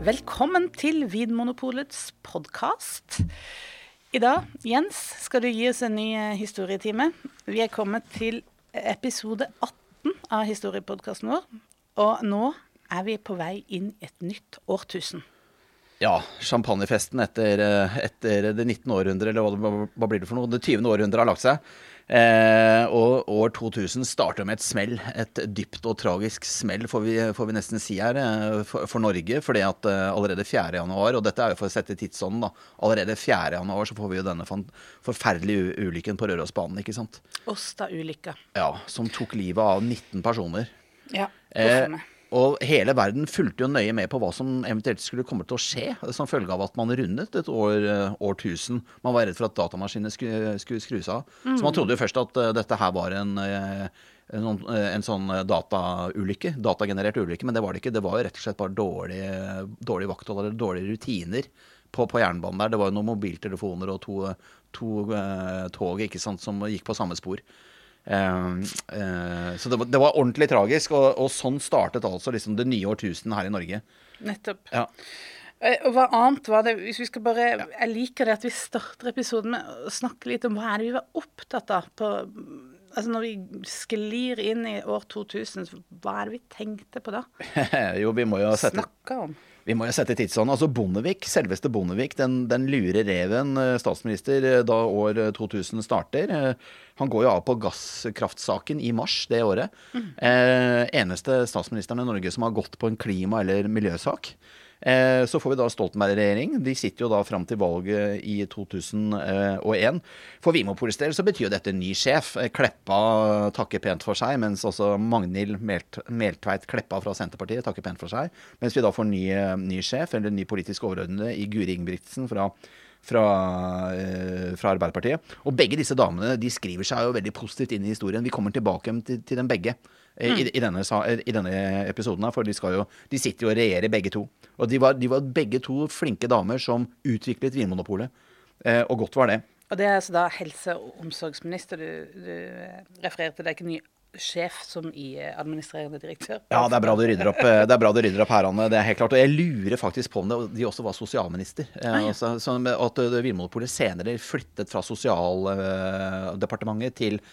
Velkommen til Vinmonopolets podkast. I dag, Jens, skal du gi oss en ny eh, historietime. Vi er kommet til episode 18 av historiepodkasten vår. Og nå er vi på vei inn i et nytt årtusen. Ja, champagnefesten etter, eh, etter det 19. århundre, eller hva, hva, blir det for noe? Det 20. århundret har lagt seg. Eh, og år 2000 starter med et smell. Et dypt og tragisk smell, får vi, får vi nesten si her, eh, for, for, Norge. fordi at eh, allerede 4. januar, og dette er jo for å sette tidsånden, da. Allerede 4. januar så får vi jo denne forferdelige ulykken på Rørosbanen, ikke sant. Åsta-ulykka. Ja, som tok livet av 19 personer. Ja, hvorfor eh, og hele verden fulgte jo nøye med på hva som eventuelt skulle komme til å skje som følge av at man rundet et år, eh, årtusen. Man var redd for at datamaskinene skulle, skulle skrus av. Mm. Så man trodde jo først at uh, dette her var en, en, en, sånn dataulykke. Datagenerert ulykke. Men det var det ikke. Det var jo rett og slett bare dårlig, dårlig vakthold eller dårlige rutiner på, på, jernbanen der. Det var jo noen mobiltelefoner og to, to uh, tog ikke sant, som gikk på samme spor. Uh, uh, så det var, det var, ordentlig tragisk, og, og, sånn startet altså liksom det nye årtusen her i Norge. Nettopp. Ja. Uh, og hva annet var det Hvis vi skal bare ja. Jeg liker det at vi starter episoden med å snakke litt om hva er det vi var opptatt av på Altså Når vi sklir inn i år 2000, hva er det vi tenkte på da? jo, vi må jo sette Snakke om. Vi må jo sette tidsånden. Altså Bondevik, selveste Bondevik, den, den lure reven, eh, statsminister eh, da år 2000 eh, starter. Han går jo av på gasskraftsaken i mars det året. Mm. Eh, eneste statsministeren i Norge som har gått på en klima- eller miljøsak. Eh, så får vi da Stoltenberg-regjering. De sitter jo da fram til valget i 2001. For Vinmonopolets del så betyr jo dette ny sjef. Eh, Kleppa takker pent for seg, mens også Magnhild Meltveit Kleppa fra Senterpartiet takker pent for seg. Mens vi da får ny, eh, ny sjef, eller ny politisk overordnede, i Guri Ingebrigtsen fra fra, fra, Arbeiderpartiet. Og begge disse damene de skriver seg jo veldig positivt inn i historien. Vi kommer tilbake til, til dem begge. I, i, denne, i, denne, episoden. For de, jo, de, sitter jo og regjerer begge to. Og de var, de var, begge to flinke damer som utviklet Vinmonopolet. Eh, og godt var det. Og det er altså da helse- og omsorgsminister du, du refererer til. Det er ikke ny sjef som i eh, administrerende direktør. Ja, det er bra du rydder opp, eh, det er bra du rydder opp her, Anne. Det er helt klart. Og jeg lurer faktisk på om det, de også var sosialminister. Eh, ah, ja. altså, sånn at Vinmonopolet senere flyttet fra Sosialdepartementet til eh,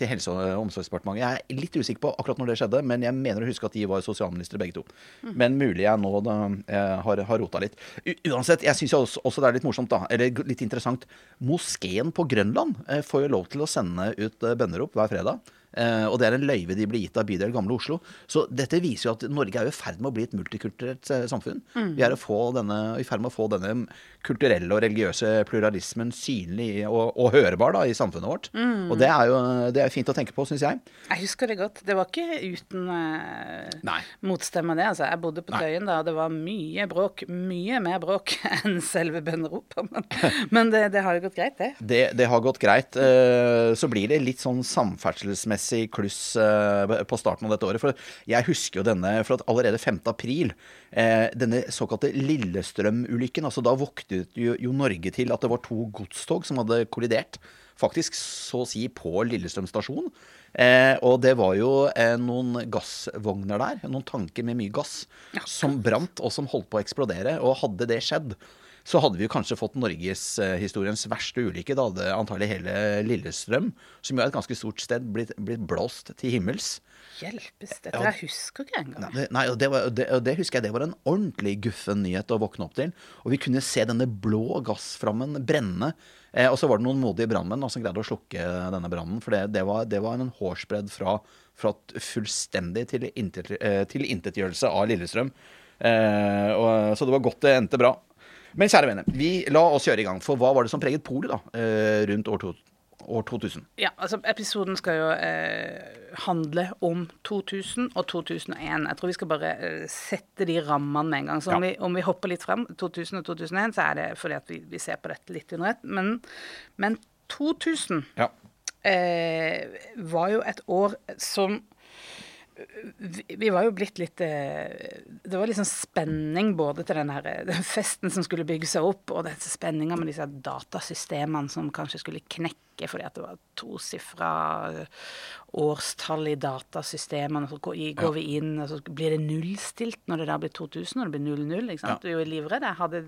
til Helse- og omsorgsdepartementet. Jeg er litt usikker på akkurat når det skjedde, men jeg mener å huske at de var sosialministre begge to. Mm. Men mulig jeg nå da, eh, har, har rota litt. U uansett, jeg syns også, også, det er litt morsomt, da, eller litt interessant. Moskeen på Grønland eh, får jo lov til å sende ut eh, bønnerop hver fredag. Og det er en løyve de blir gitt av bydel Gamle Oslo. Så dette viser jo at Norge er i ferd med å bli et multikulturelt samfunn. Mm. Vi er denne, i ferd med å få denne kulturelle og religiøse pluralismen synlig og, og hørbar da, i samfunnet vårt. Mm. Og det er jo det er fint å tenke på, syns jeg. Jeg husker det godt. Det var ikke uten uh, motstemme, det. Altså, jeg bodde på Tøyen da, og det var mye bråk. Mye mer bråk enn selve bønneropet. Men, men det, det, har jo gått greit, det. det. Det har gått greit. så blir det litt sånn samferdselsmessig kluss eh, på starten av dette året. For jeg husker jo denne for at allerede 5. april, eh, denne såkalte Lillestrøm-ulykken, altså da våknet jo, jo Norge til at det var to godstog som hadde kollidert. Faktisk så å si på Lillestrøm stasjon. Eh, og det var jo eh, noen gassvogner der, noen tanker med mye gass, ja. som brant og som holdt på å eksplodere. Og hadde det skjedd, så hadde vi kanskje fått norgeshistoriens verste ulykke. Da hadde antagelig hele Lillestrøm, som jo er et ganske stort sted, blitt, blitt blåst til himmels. Hjelpes, dette ja, jeg husker ikke engang. Nei, nei og, det var, det, og det, husker jeg det var en ordentlig guffen nyhet å våkne opp til. Og vi kunne se denne blå gassframmen brenne. Eh, og så var det noen modige brannmenn som greide å slukke denne brannen. For det, det, var, det, var, en hårsbredd fra, fra fullstendig til tilintetgjørelse av Lillestrøm. Eh, og, så det var godt det endte bra. Men kjære venner, vi la oss kjøre i gang. For hva var det som preget polet da, eh, rundt år, 2000? år 2000? Ja, altså Episoden skal jo eh, handle om 2000 og 2001. Jeg tror vi skal bare eh, sette de rammene med en gang. Så om, ja. vi, om, vi, hopper litt frem, 2000 og 2001, så er det fordi at vi, vi ser på dette litt under ett. Men, men 2000 ja. eh, var jo et år som vi, var jo blitt litt eh, Det var liksom spenning både til den her eh, den festen som skulle bygge seg opp, og spenninga med disse datasystemene som kanskje skulle knekke fordi at det var tosifra årstall i datasystemene. Så går, går Ja. vi inn, og så blir det nullstilt når det da blir 2000, og det blir 00. ikke sant? Ja. Du er jo livredd. Jeg hadde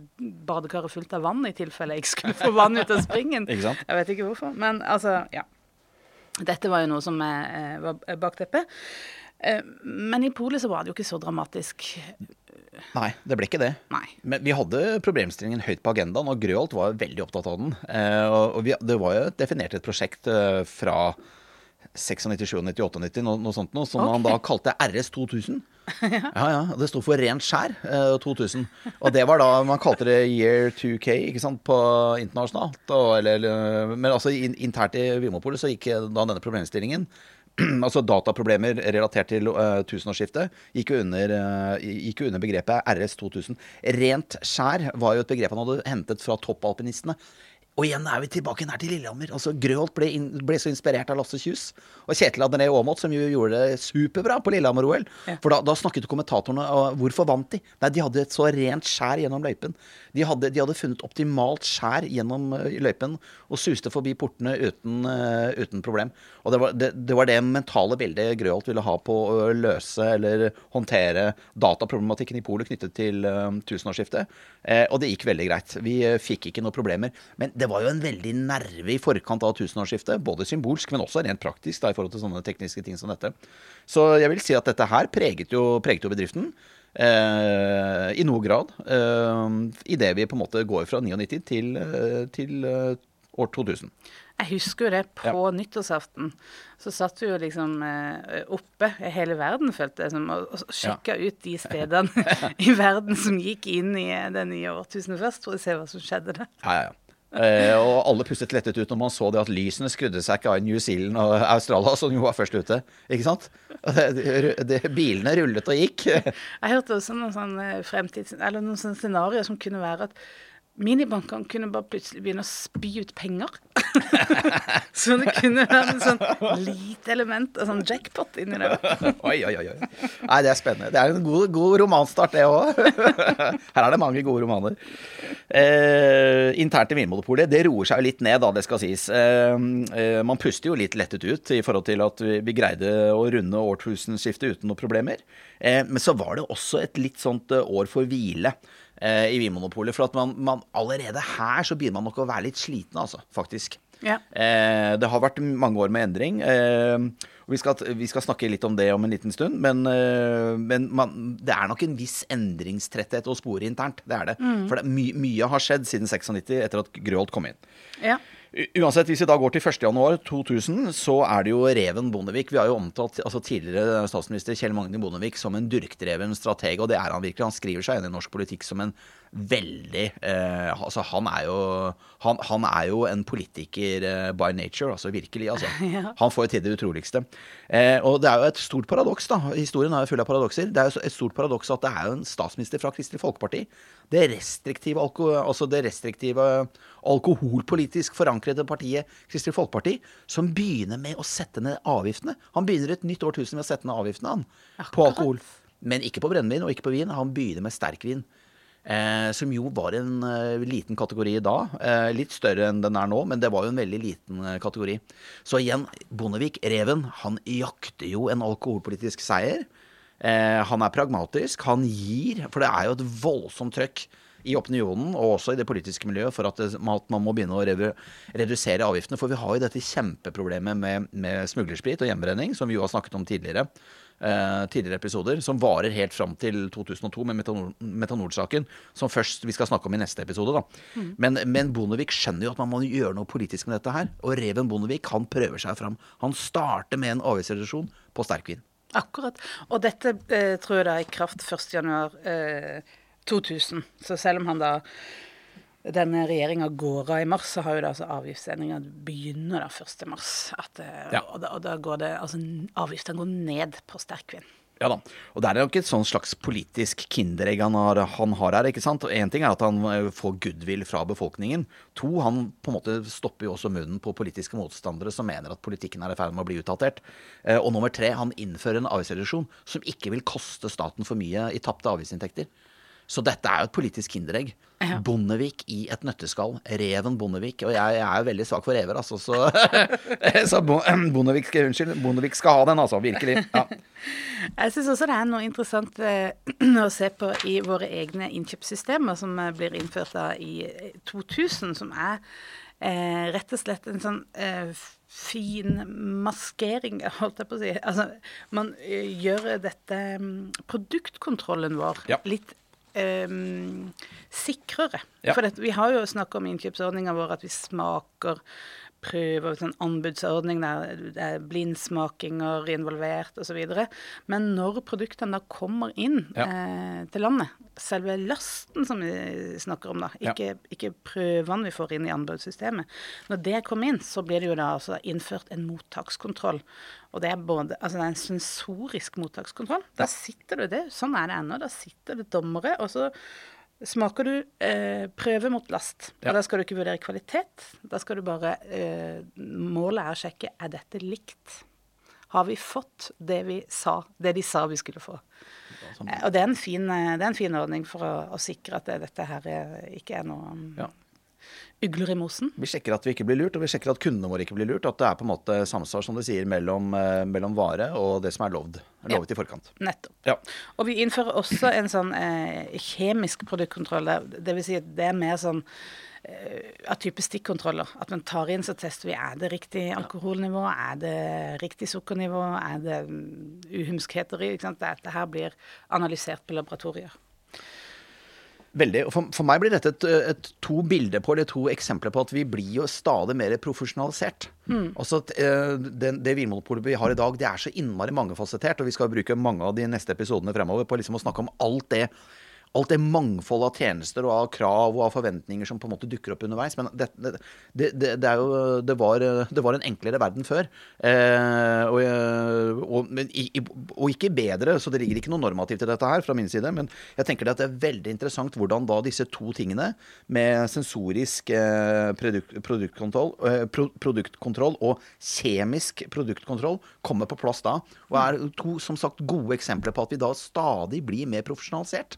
badekaret fullt av vann i tilfelle jeg skulle få vann ut av springen. Jeg vet ikke hvorfor. Men altså, ja. Dette var jo noe som eh, var bakteppet. Eh, men i Polet så var det jo ikke så dramatisk. Nei, det ble ikke det. Nei. Men vi hadde problemstillingen høyt på agendaen, og Grøholt var veldig opptatt av den. Eh, og vi, det var jo definert et prosjekt eh, fra 96, 97, 98, noe, noe sånt noe, som okay. han da kalte RS 2000. Ja, ja. Det sto for rent skjær, eh, 2000. Og det var da man kalte det year 2K, ikke sant, på internasjonalt. Og, eller, eller, men altså in, internt i Vimopolet så gikk da denne problemstillingen altså dataproblemer relatert til uh, tusenårsskiftet gikk jo under, uh, gikk jo under begrepet RS 2000. Rent skjær var jo et begrep han hadde hentet fra toppalpinistene. Og igjen er vi tilbake nær til Lillehammer. Altså Grøholt ble, inn, ble så inspirert av Lasse Kjus og Kjetil André Aamodt, som jo gjorde det superbra på Lillehammer-OL. Ja. For da, da snakket kommentatorene om hvorfor vant de? Nei, de hadde et så rent skjær gjennom løypen. De hadde, de hadde funnet optimalt skjær gjennom eh, løypen og suste forbi portene uten, uh, uten problem. Og det var det, det var det mentale bildet Grøholt ville ha på å løse eller håndtere dataproblematikken i polet knyttet til uh, tusenårsskiftet. Uh, og det gikk veldig greit. Vi fikk ikke noen problemer. Men det var jo en veldig nerve i forkant av tusenårsskiftet. Både symbolsk, men også rent praktisk da, i forhold til sånne tekniske ting som dette. Så jeg vil si at dette her preget jo, preget jo bedriften. Eh, I noe grad. Eh, Idet vi på en måte går fra 99 til, eh, til eh, år 2000. Jeg husker jo det på nyttårsaften. Så satt vi jo liksom eh, oppe, hele verden følte jeg som, og, sjekka ja. ut de stedene i verden som gikk inn i det nye årtusenet først, for å se hva som skjedde der. Ja, ja, ja. Eh, og alle pustet lettet ut når man så det at lysene skrudde seg ikke av i New Zealand og Australia, som jo var først ute. Ikke sant? Det, det, bilene rullet og gikk. Jeg hørte også noen fremtids... Eller noen sånne scenarioer som kunne være at minibankene kunne bare plutselig begynne å spy ut penger. så det kunne være en sånn lite element av sånn jackpot inni der. Oi, oi, oi. Nei, det er spennende. Det er en god, god romanstart, det òg. Her er det mange gode romaner. Eh, internt i Vinmonopolet, det roer seg jo litt ned, da, det skal sies. Eh, eh, man puster jo litt lettet ut i forhold til at vi, vi greide å runde årtusenskiftet uten noen problemer. Eh, men så var det også et litt sånt eh, år for hvile i Vinmonopolet. For at man, man allerede her så begynner man nok å være litt sliten, altså, faktisk. Ja. Eh, det har vært mange år med endring. Eh, og vi skal, vi skal snakke litt om det om en liten stund. Men, eh, men man, det er nok en viss endringstretthet å spore internt. Det er det. For det, my, mye har skjedd siden 96, etter at Grøholt kom inn. Ja. Uansett, hvis vi da går til 1.1.2000, så er det jo Reven Bondevik. Vi har jo omtalt altså tidligere statsminister Kjell Magne Bondevik som en durkdreven strateg, og det er han virkelig. Han skriver seg inn i norsk politikk som en veldig eh, Altså, han er jo han, han er jo en politiker eh, by nature, altså virkelig. Altså. Han får jo til det utroligste. Eh, og det er jo et stort paradoks, da. Historien er jo full av paradokser. Det er jo et stort paradoks at det er jo en statsminister fra Kristelig Folkeparti. Det restriktive, alko, altså det restriktive alkoholpolitisk forankrede partiet Kristelig Folkeparti, som begynner med å sette ned avgiftene. Han begynner et nytt årtusen med å sette ned avgiftene han, på alkohol. Men ikke på brennevin og ikke på vin. Han begynner med sterkvin. Eh, som jo var en eh, liten kategori da. Eh, litt større enn den er nå, men det var jo en veldig liten eh, kategori. Så igjen, Bondevik, reven, han jakter jo en alkoholpolitisk seier. Eh, han er pragmatisk. Han gir, for det er jo et voldsomt trøkk i opinionen og også i det politiske miljøet for at, at man må begynne å redu, redusere avgiftene. For vi har jo dette kjempeproblemet med, med smuglersprit og hjembrenning, som vi jo har snakket om tidligere. Eh, tidligere episoder, som varer helt fram til 2002 med metanol- metanolsaken, som først vi skal snakke om i neste episode. da. Men, men Bondevik skjønner jo at man må gjøre noe politisk med dette her. Og Reven Bondevik han prøver seg fram. Han starter med en avgiftsreduksjon på sterkvin. Akkurat. Og dette eh, tror jeg da er i kraft 1.1.2000. Eh, 2000. Så selv om han da denne regjeringa går av i mars, så har jo da altså avgiftsendringa begynner da 1. mars. At, eh, Ja. og, da, og da går det Altså avgiftene går ned på sterkvin. Ja da. Og det er jo ikke et sånn slags politisk kinderegg han har, han har her. ikke sant? Én ting er at han eh, får goodwill fra befolkningen. To, han på en måte stopper jo også munnen på politiske motstandere som mener at politikken er i ferd med å bli utdatert. Eh, og nummer tre, han innfører en avgiftsreduksjon som ikke vil koste staten for mye i tapte avgiftsinntekter. Så dette er jo et politisk kinderegg. Ja. Bondevik i et nøtteskall. Reven Bondevik. Og jeg, jeg er jo veldig svak for rever, altså. Så, så Bondevik, skal- unnskyld, Bondevik skal ha den, altså. Virkelig. Ja. Jeg syns også det er noe interessant eh, å se på i våre egne innkjøpssystemer som eh, blir innført da i eh, 2000, som er eh, rett og slett en sånn eh, fin maskering, holdt jeg på å si. Altså, man eh, gjør dette mm, produktkontrollen vår Ja. litt eh, sikrere. Ja. For det, vi har jo snakka om innkjøpsordninga vår, at vi smaker prøver en anbudsordning der er blindsmakinger involvert osv. Men når produktene da kommer inn Ja. eh, til landet, selve lasten som vi snakker om da, Ja. ikke, ikke prøvene vi får inn i anbudssystemet, når det kommer inn, så blir det jo da altså innført en mottakskontroll. Og det er både altså det er en sensorisk mottakskontroll. Da sitter du det sånn er det ennå, da sitter det dommere, og så smaker du eh, prøve mot last. Ja. Og da skal du ikke vurdere kvalitet. Da skal du bare eh, Målet er å sjekke er dette likt. Har vi fått det, vi sa, det de sa vi skulle få? Eh, og det er en fin, eh, det er en fin ordning for å, å sikre at det, dette her eh, ikke er noe Ja. Ugler i mosen. Vi sjekker at vi ikke blir lurt, og vi sjekker at kundene våre ikke blir lurt. At det er på en måte samsvar, som du sier, mellom, eh, mellom vare og det som er lovd. Lovet i forkant. Nettopp. Ja. Og vi innfører også en sånn eh, kjemisk produktkontroll. vil si at det er mer sånn eh, av type stikkontroller. At man tar inn, så tester vi er det riktig alkoholnivå, er det riktig sukkernivå, er det mm, uhumskheter i. Dette her blir analysert på laboratorier. Veldig. For, for meg blir dette et, et to bilder på, eller to eksempler på at vi blir jo stadig mer profesjonalisert. Altså, at, eh, det, det vinmonopolet vi har i dag, det er så innmari mangefasettert. Og vi skal bruke mange av de neste episodene fremover på liksom å snakke om alt det alt det mangfoldet av tjenester og av krav og av forventninger som på en måte dukker opp underveis. Men det, det, det, det, jo var, var en enklere verden før. Eh, og, eh, og, og ikke bedre, så det ligger ikke noe normativt i dette her fra min side. Men jeg tenker at det er veldig interessant hvordan da disse to tingene, med sensorisk eh, produkt, produktkontroll, eh, pro, produktkontroll og kjemisk produktkontroll, kommer på plass da. Og er to som sagt gode eksempler på at vi da stadig blir mer profesjonalisert.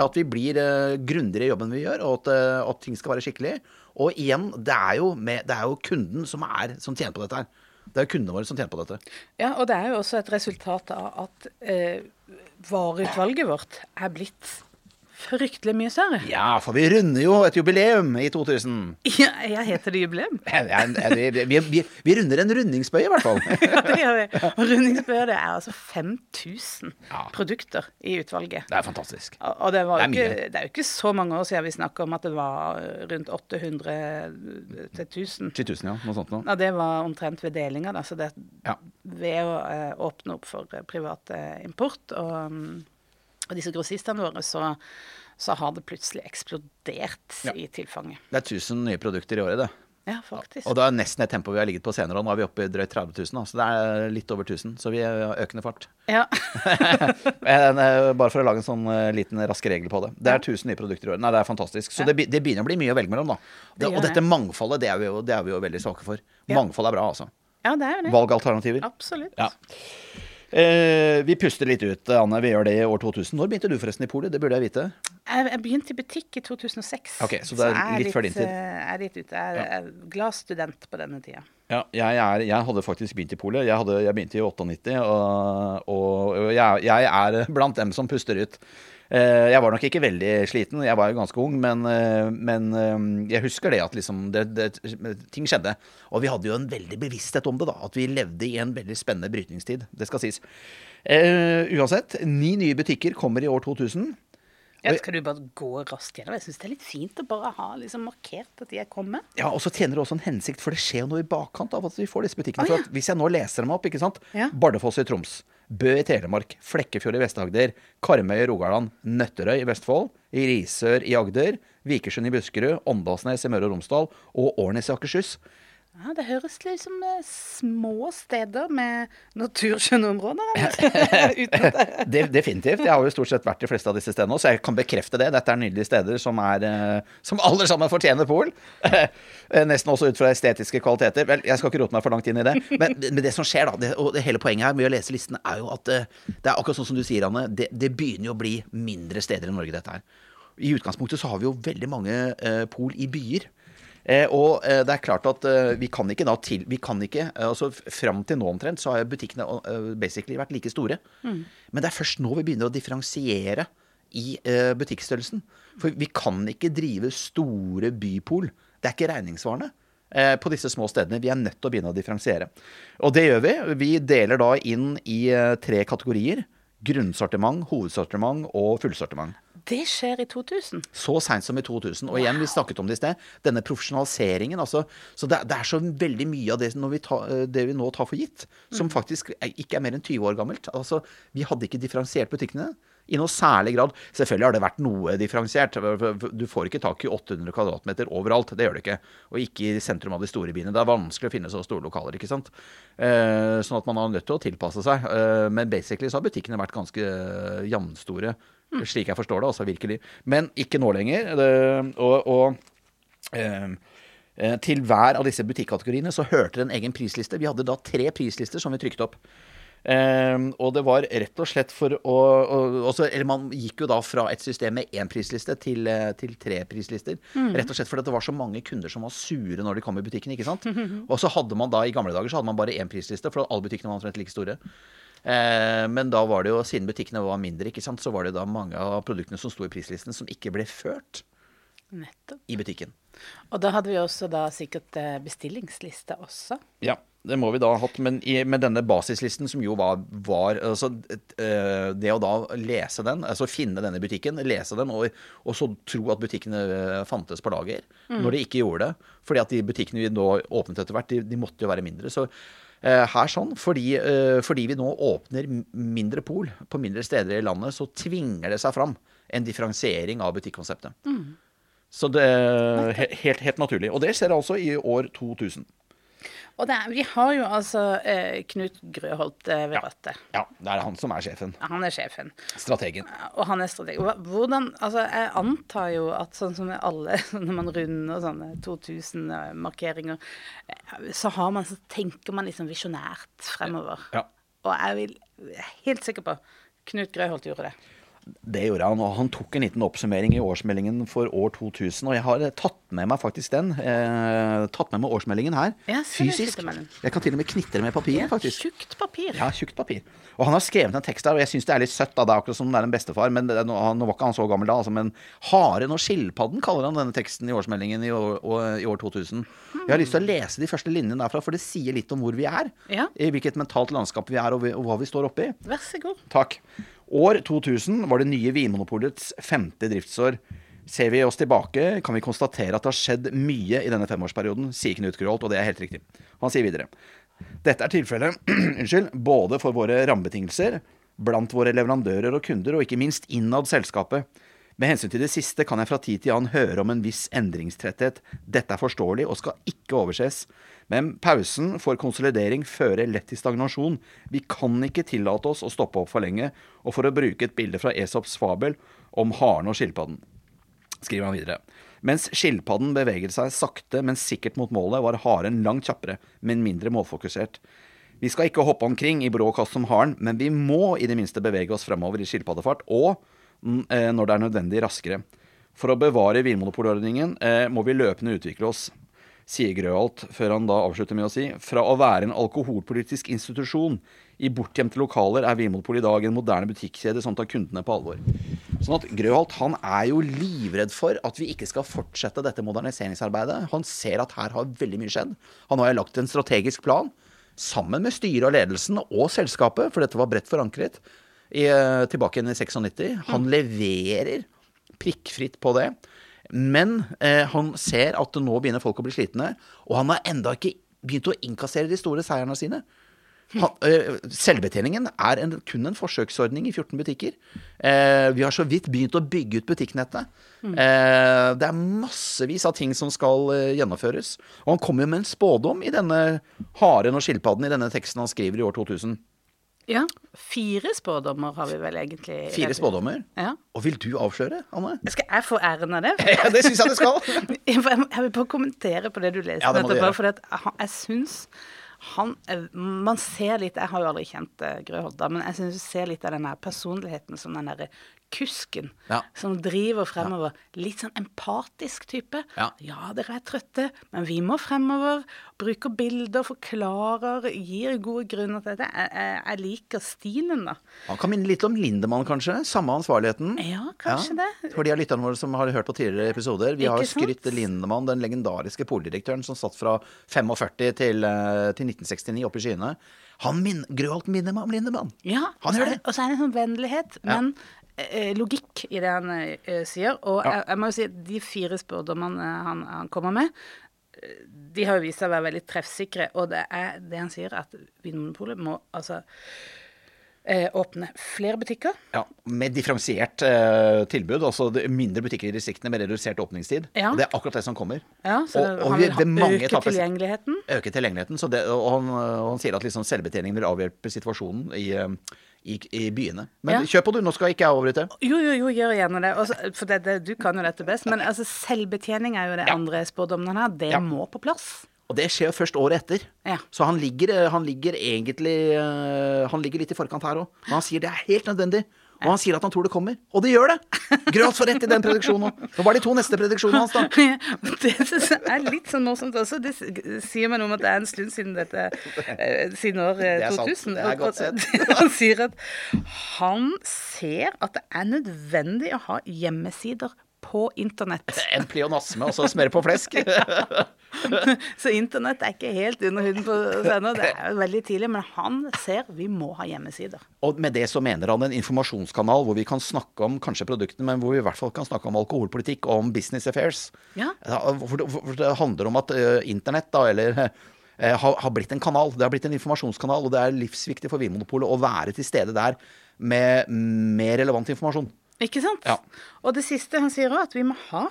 At vi blir uh, grundigere i jobben vi gjør, og at, uh, at ting skal være skikkelig. Og igjen, det er jo, med, det er jo kunden som, er, som tjener på dette her. Det er jo kundene våre som tjener på dette. Ja, og det er jo også et resultat av at uh, vareutvalget vårt er blitt fryktelig mye større. Ja, for vi runder jo et jubileum i 2000. Ja, jeg heter det jubileum. Ja, Vi, vi, vi, vi runder en rundingsbøye, i hvert fall. Ja, det gjør vi. Og rundingsbøye, det er altså 5000 Ja. produkter i utvalget. Det er fantastisk. Og og det, var Det er ikke, det er jo ikke så mange år siden vi snakka om at det var rundt 800 til 1000. 10 000, ja. Noe sånt noe. Ja, det var omtrent ved delinga, da. Så det, ved å eh, åpne opp for private privat eh, import og, mm, og disse grossistene våre, så, så har det plutselig eksplodert Ja. i tilfanget. Det er 1000 nye produkter i året, det. Ja, faktisk. Og det er nesten et tempo vi har ligget på senere. og Nå er vi oppe i drøyt 30 000, da, så det er litt over 1000. Så vi har økende fart. Ja. Eh, Bare for å lage en sånn eh, liten rask regel på det. Det er 1000 nye produkter i året. Nei, det er fantastisk. Så Ja. det, det begynner å bli mye å velge mellom, da. Det, Det og dette mangfoldet, det er, vi jo, det er vi jo veldig svake for. Mangfold er bra, altså. ja, det er det. Valgalternativer. Absolutt. Ja. Eh, vi puster litt ut, Anne. Vi gjør det i år 2000. Når begynte du forresten i polet? Det burde jeg vite. Jeg, begynte i butikk i 2006. Ok, så det er jeg litt før din tid. eh, Jeg er litt ute. Jeg er, ja. glad student på denne tida. Ja, jeg, er, jeg hadde faktisk begynt i polet. Jeg, jeg begynte i 98, og, og, og jeg, jeg er blant dem som puster ut. Eh, Jeg var nok ikke veldig sliten, jeg var jo ganske ung, men, eh, men eh, jeg husker det at liksom det, det, ting skjedde. Og vi hadde jo en veldig bevissthet om det, da. At vi levde i en veldig spennende brytningstid. Det skal sies. Uh, uansett, ni nye butikker kommer i år 2000. Ja, skal du bare gå raskt gjennom? Jeg syns det er litt fint å bare ha liksom markert at de er kommet. Ja, og så tjener det også en hensikt, for det skjer jo noe i bakkant av at vi får disse butikkene. For ja. hvis jeg nå leser dem opp, ikke sant. Ja. Bardufoss i Troms, Bø i Telemark, Flekkefjord i Vest-Agder, Karmøy i Rogaland, Nøtterøy i Vestfold, Risør i Agder, Vikersund i Buskerud, Åndalsnes i Møre og Romsdal og Årnes i Akershus. Ja, Det høres litt som eh, små steder med naturskjønne områder. det- definitivt. Jeg har jo stort sett vært de fleste av disse stedene, så jeg kan bekrefte det. Dette er nydelige steder som, er, eh, som alle sammen fortjener Pol. Eh, Nesten også ut fra estetiske kvaliteter. Vel, jeg skal ikke rote meg for langt inn i det. Men, men det som skjer, da, det, og det hele poenget her med å lese listen, er jo at det er akkurat sånn som du sier, Anne. Det, det begynner jo å bli mindre steder i Norge, dette her. I utgangspunktet så har vi jo veldig mange eh, pol i byer. Eh, og eh, det er klart at eh, vi kan ikke da til Vi kan ikke altså Fram til nå omtrent så har butikkene basically vært like store. Men det er først nå vi begynner å differensiere i butikkstørrelsen. For vi kan ikke drive store bypol. Det er ikke regningssvarende. På disse små stedene. Vi er nødt til å begynne å differensiere. Og det gjør vi. Vi deler da inn i tre kategorier. Grunnsortiment, hovedsortiment og fullsortiment Det skjer i 2000. så seint som i 2000. Og igjen, vi snakket om det i sted, denne profesjonaliseringen. Altså, så det, det er så veldig mye av det, når vi tar, eh, det vi nå tar for gitt, som faktisk er, ikke er mer enn 20 år gammelt. Altså, vi hadde ikke differensiert butikkene i noe særlig grad. Selvfølgelig har det vært noe differensiert. Du får ikke tak i 800 kvadratmeter overalt. Det gjør du ikke. Og ikke i sentrum av de store byene. Det er vanskelig å finne så store lokaler, ikke sant. Eh, sånn at man er nødt til å tilpasse seg. Eh, men basically så har butikkene vært ganske eh, jevnstore, slik jeg forstår det, altså virkelig. Men ikke nå lenger. Det, og, og eh, eh, til hver av disse butikkategoriene så hørte det en egen prisliste. Vi hadde da tre prislister som vi trykte opp. Eh, og det var rett og slett for å og, også, Eller man gikk jo da fra et system med én prisliste til, eh, til tre prislister. Rett og slett fordi det var så mange kunder som var sure når de kom i butikken. ikke sant? Og så hadde man da i gamle dager så hadde man bare én prisliste, for alle butikkene var omtrent like store. Eh, men da var det jo, siden butikkene var mindre, ikke sant, så var det da mange av produktene som sto i prislisten, som ikke ble ført Nettopp. i butikken. Og da hadde vi også da sikkert eh, bestillingsliste også. Ja, det må vi da ha hatt. Men i, med denne basislisten, som jo var, var altså, eh, Det å da lese den, altså finne denne butikken, lese den, og, og så tro at butikkene fantes på lager, når de ikke gjorde det. Fordi at de butikkene vi nå åpnet etter hvert, de, de måtte jo være mindre. Så her sånn, fordi, eh, fordi vi nå åpner mindre pol på mindre steder i landet, så tvinger det seg fram en differensiering av butikkonseptet. Så det er helt, helt naturlig. Og det skjer altså i år 2000. Og er, vi har jo altså eh, Knut Grøholt eh, ved Ja. rattet. Ja, det er han som er sjefen. Han er sjefen. Strategen. Og han er strateg. Hvordan, altså Jeg antar jo at sånn som med alle når man runder sånne 2000-markeringer, så har man, så tenker man liksom visjonært fremover. Ja. Og jeg er helt sikker på Knut Grøholt gjorde det. Det gjorde han, og han tok en liten oppsummering i årsmeldingen for år 2000. Og jeg har eh, tatt med meg faktisk den. Eh, tatt med meg årsmeldingen her. Ja, fysisk. Jeg kan til og med knitre med papiret, faktisk. Tjukt papir. Ja, tjukt papir. Og han har skrevet en tekst der, og jeg syns det er litt søtt. da, Det er akkurat som det er en bestefar, men det, nå, han, var ikke han så gammel da. Altså, men Haren og skilpadden kaller han denne teksten i årsmeldingen i år, og, i år 2000. Jeg har lyst til å lese de første linjene derfra, for det sier litt om hvor vi er. Ja. I hvilket mentalt landskap vi er, og, vi, og hva vi står oppi. Vær så god. Takk. År 2000 var det nye Vinmonopolets femte driftsår. Ser vi oss tilbake, kan vi konstatere at det har skjedd mye i denne femårsperioden, sier Knut Groholt, og det er helt riktig. Han sier videre. Dette er tilfellet både for våre rammebetingelser, blant våre leverandører og kunder, og ikke minst innad selskapet. Med hensyn til det siste kan jeg fra tid til annen høre om en viss endringstretthet. Dette er forståelig og skal ikke overses. Men pausen for konsolidering fører lett til stagnasjon. Vi kan ikke tillate oss å stoppe opp for lenge, og for å bruke et bilde fra Esops fabel om haren og skilpadden skriver han videre. Mens skilpadden beveget seg sakte, men sikkert mot målet, var haren langt kjappere, men mindre målfokusert. Vi skal ikke hoppe omkring i brå kast som haren, men vi må i det minste bevege oss fremover i skilpaddefart, og mm, eh, når det er nødvendig, raskere. For å bevare vinmonopolordningen eh, må vi løpende utvikle oss, sier Grøholt, før han da avslutter med å si fra å være en alkoholpolitisk institusjon i bortgjemte lokaler er Vinmonopolet i dag en moderne butikkjede som tar kundene på alvor. Sånn at Grøholt han er jo livredd for at vi ikke skal fortsette dette moderniseringsarbeidet. Han ser at her har veldig mye skjedd. Han har jo lagt en strategisk plan sammen med styret og ledelsen og selskapet, for dette var bredt forankret, i, eh, tilbake igjen i 96. Han leverer prikkfritt på det. Men eh, han ser at nå begynner folk å bli slitne, og han har enda ikke begynt å innkassere de store seierne sine. Han, eh, selvbetjeningen er en, kun en forsøksordning i 14 butikker. Eh, vi har så vidt begynt å bygge ut butikknettet. Eh, det er massevis av ting som skal eh, gjennomføres. Og han kommer jo med en spådom i denne haren og skilpadden i denne teksten han skriver i år 2000. Ja. Fire spådommer har vi vel egentlig. Fire spådommer. Ja. Og vil du avsløre, Anne? Skal jeg få æren av det? Ja, det syns jeg det skal. Jeg vil bare kommentere på det du leste Ja, det må du gjøre. For jeg syns han eh, Man ser litt Jeg har jo aldri kjent Grø Hodda, da, men jeg syns du ser litt av den personligheten som den derre kusken Ja. som driver fremover. Litt sånn empatisk type. Ja. dere er trøtte, men vi må fremover. Bruker bilder, forklarer, gir gode grunner til dette. Jeg, jeg, jeg liker stilen, da. Han kan minne litt om Lindemann, kanskje. Samme ansvarligheten. Ja, kanskje det. For de av lytterne våre som har hørt på tidligere episoder. Vi har Ikke skrytt Lindemann, den legendariske poldirektøren som satt fra 45 til, eh, til 1969 oppe i skyene. Han min, Grøholt minner meg om Lindemann. Ja, Han gjør det. Og så er det en sånn vennlighet, Ja. men logikk i det han eh, sier. Og Ja. jeg, jeg må jo si at de fire spådommene eh, han, han kommer med, eh, de har jo vist seg å være veldig treffsikre. Og det er det han sier, at Vinmonopolet må altså eh, åpne flere butikker. Ja, Med differensiert eh, tilbud. Altså mindre butikker i distriktene med redusert åpningstid. Ja. Det er akkurat det som kommer. Ja, så Og- og han vi- vil ha, øke etapper- tilgjengeligheten. Øke tilgjengeligheten. Så det, og, han, og han sier at liksom selvbetjeningen vil avhjelpe situasjonen i, eh, i, i byene. Men Ja. kjør på du, nå skal ikke jeg avbryte. Jo, jo, jo, gjør gjerne det. Også, for det, det, du kan jo dette best. Men altså, selvbetjening er jo det Ja. andre spådommen har. Det Ja. må på plass. Og det skjer jo først året etter. Ja. Så han ligger, eh, han ligger egentlig eh, Han ligger litt i forkant her òg. Men han sier det er helt nødvendig. Og han sier at han tror det kommer. Og det gjør det! Gråt for rett i den prediksjonen òg. Hva var de to neste prediksjonene hans, da? Det synes jeg er litt sånn morsomt også. Det sier meg noe om at det er en stund siden dette eh, Siden år 2000. Det er sant. 2000. Det er godt sett. Han sier at han ser at det er nødvendig å ha hjemmesider på internett. En pleonasme, og så smøre på flesk. Så internett er ikke helt under huden på ennå. Det er jo veldig tidlig, men han ser vi må ha hjemmesider. Og med det så mener han en informasjonskanal hvor vi kan snakke om kanskje produktene, men hvor vi i hvert fall kan snakke om alkoholpolitikk og om business affairs. Ja. For, det- handler om at internett, da, eller har, har blitt en kanal. Det har blitt en informasjonskanal, og det er livsviktig for Vinmonopolet å være til stede der med mer relevant informasjon. Ikke sant? Ja. Og det siste han sier òg, at vi må ha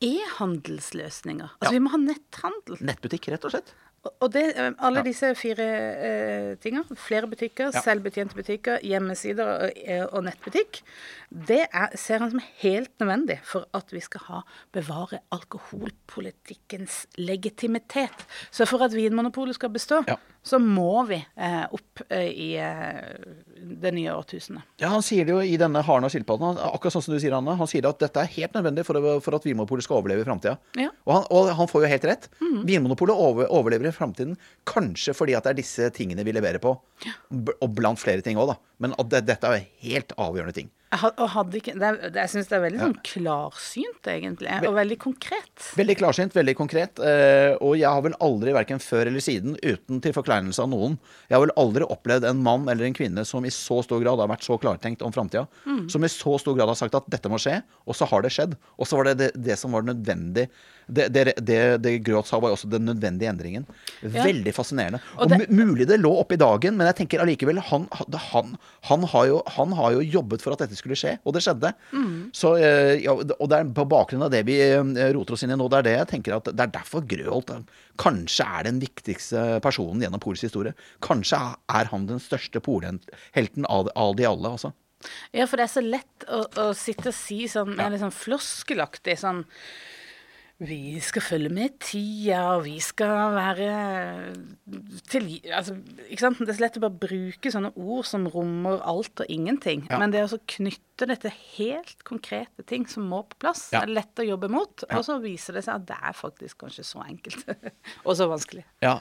e-handelsløsninger. Altså Ja. vi må ha netthandel. Nettbutikk, rett og slett. Og- det, eh, alle disse fire eh, tinga, flere butikker, Ja. selvbetjente butikker, hjemmesider og, eh, og nettbutikk, det er, ser han som helt nødvendig for at vi skal ha, bevare alkoholpolitikkens legitimitet. Så for at Vinmonopolet skal bestå, Ja. så må vi eh, opp eh, i eh, det nye årtusenet. Ja, Han sier det jo i denne Haren og skilpadden, akkurat sånn som du sier, Anne. Han sier at dette er helt nødvendig for, å- for at Vinmonopolet skal overleve i framtida. Ja. Og, han- og han får jo helt rett. Vinmonopolet over, overlever i framtiden kanskje fordi at det er disse tingene vi leverer på. Ja. Og blant flere ting òg, da. Men at det, dette er helt avgjørende ting. Ikke, det jeg syns det er veldig sånn klarsynt, egentlig, og veldig konkret. Veldig klarsynt, veldig konkret. eh, Og jeg har vel aldri, verken før eller siden, uten til forkleinelse av noen, jeg har vel aldri opplevd en mann eller en kvinne som i så stor grad har vært så klartenkt om framtida. Som i så stor grad har sagt at dette må skje, og så har det skjedd. Og så var det det, det som var nødvendig. Det, det, det, det Gråt sa, var også den nødvendige endringen. Veldig fascinerende. Og Og, det- mulig det lå oppi i dagen, men jeg tenker allikevel han, han, han, har jo, han har jo jobbet for at dette skulle skje, og det skjedde. Så, eh, ja, og det er på bakgrunn av det vi eh, roter oss inn i nå, det er det jeg tenker at det er derfor Grøholt eh, kanskje er den viktigste personen gjennom Pols historie. Kanskje er han den største polhelten av, av de alle, altså. Ja, for det er så lett å, å sitte og si sånn, Ja. litt sånn floskelaktig sånn Vi skal følge med tida, og vi skal være til Altså, ikke sant. Det er så lett å bare bruke sånne ord som rommer alt og ingenting. Ja. Men det å knytte det til helt konkrete ting som må på plass, Ja. er lett å jobbe mot. Og så viser det seg at det er faktisk kanskje så enkelt. og så vanskelig. Ja.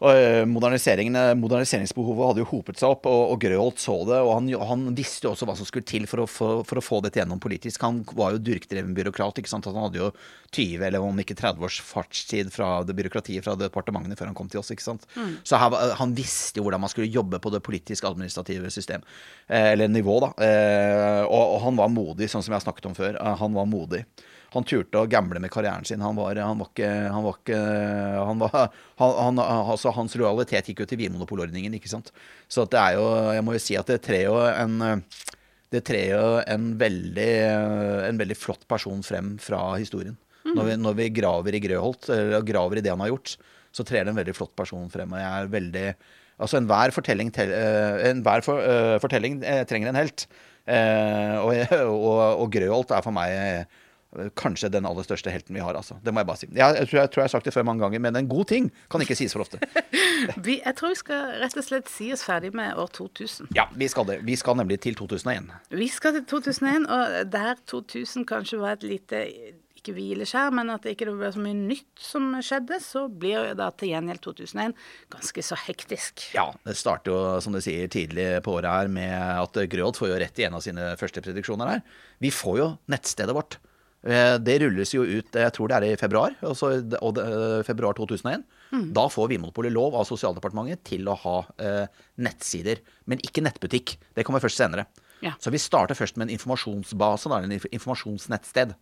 Eh, eh, Moderniseringsbehovet hadde jo hopet seg opp, og, og Grøholt så det. Og han, han visste jo også hva som skulle til for å, få- for å få dette gjennom politisk. Han var jo durkdreven byråkrat. ikke sant? Han hadde jo 20, eller om ikke 30 års fartstid fra det byråkratiet fra departementene før han kom til oss. ikke sant? Så her, han visste jo hvordan man skulle jobbe på det politisk-administrative system. Eh, eller nivå, da. Og, og han var modig, sånn som jeg har snakket om før. Han var modig. Han turte å gamble med karrieren sin. Han var, han var ikke, han var ikke han var, han, altså Hans lojalitet gikk jo til Vinmonopolordningen, ikke sant. Så det er jo Jeg må jo si at det trer jo en det trer jo en veldig, en veldig flott person frem fra historien. Mm. Når, vi, når, vi, graver i Grøholt, eller graver i det han har gjort, så trer det en veldig flott person frem. Og jeg er veldig Altså enhver fortelling, te, uh, enhver for, uh, fortelling uh, trenger en helt. og, og, og Grøholt er for meg kanskje den aller største helten vi har. altså. Det må jeg bare si. Jeg, jeg, tror, jeg, tror, jeg har sagt det før mange ganger, men en god ting kan ikke sies for ofte. vi, jeg tror vi skal rett og slett si oss ferdig med år 2000. Ja, vi skal det. Vi skal nemlig til 2001. Vi skal til 2001, og der 2000 kanskje var et lite ikke hvileskjær, men at det ikke ble så mye nytt som skjedde, så blir jo da til gjengjeld 2001 ganske så hektisk. Ja, det starter jo, som du sier, tidlig på året her med at Grøholt får jo rett i en av sine første prediksjoner her. Vi får jo nettstedet vårt. Eh, det rulles jo ut, jeg tror det er i februar, altså, og det, eh, februar 2001. Mm. Da får Vinmonopolet lov av Sosialdepartementet til å ha eh, nettsider, men ikke nettbutikk. Det kommer først senere. Ja. Så vi starter først med en informasjonsbase, da, en informasjonsnettsted.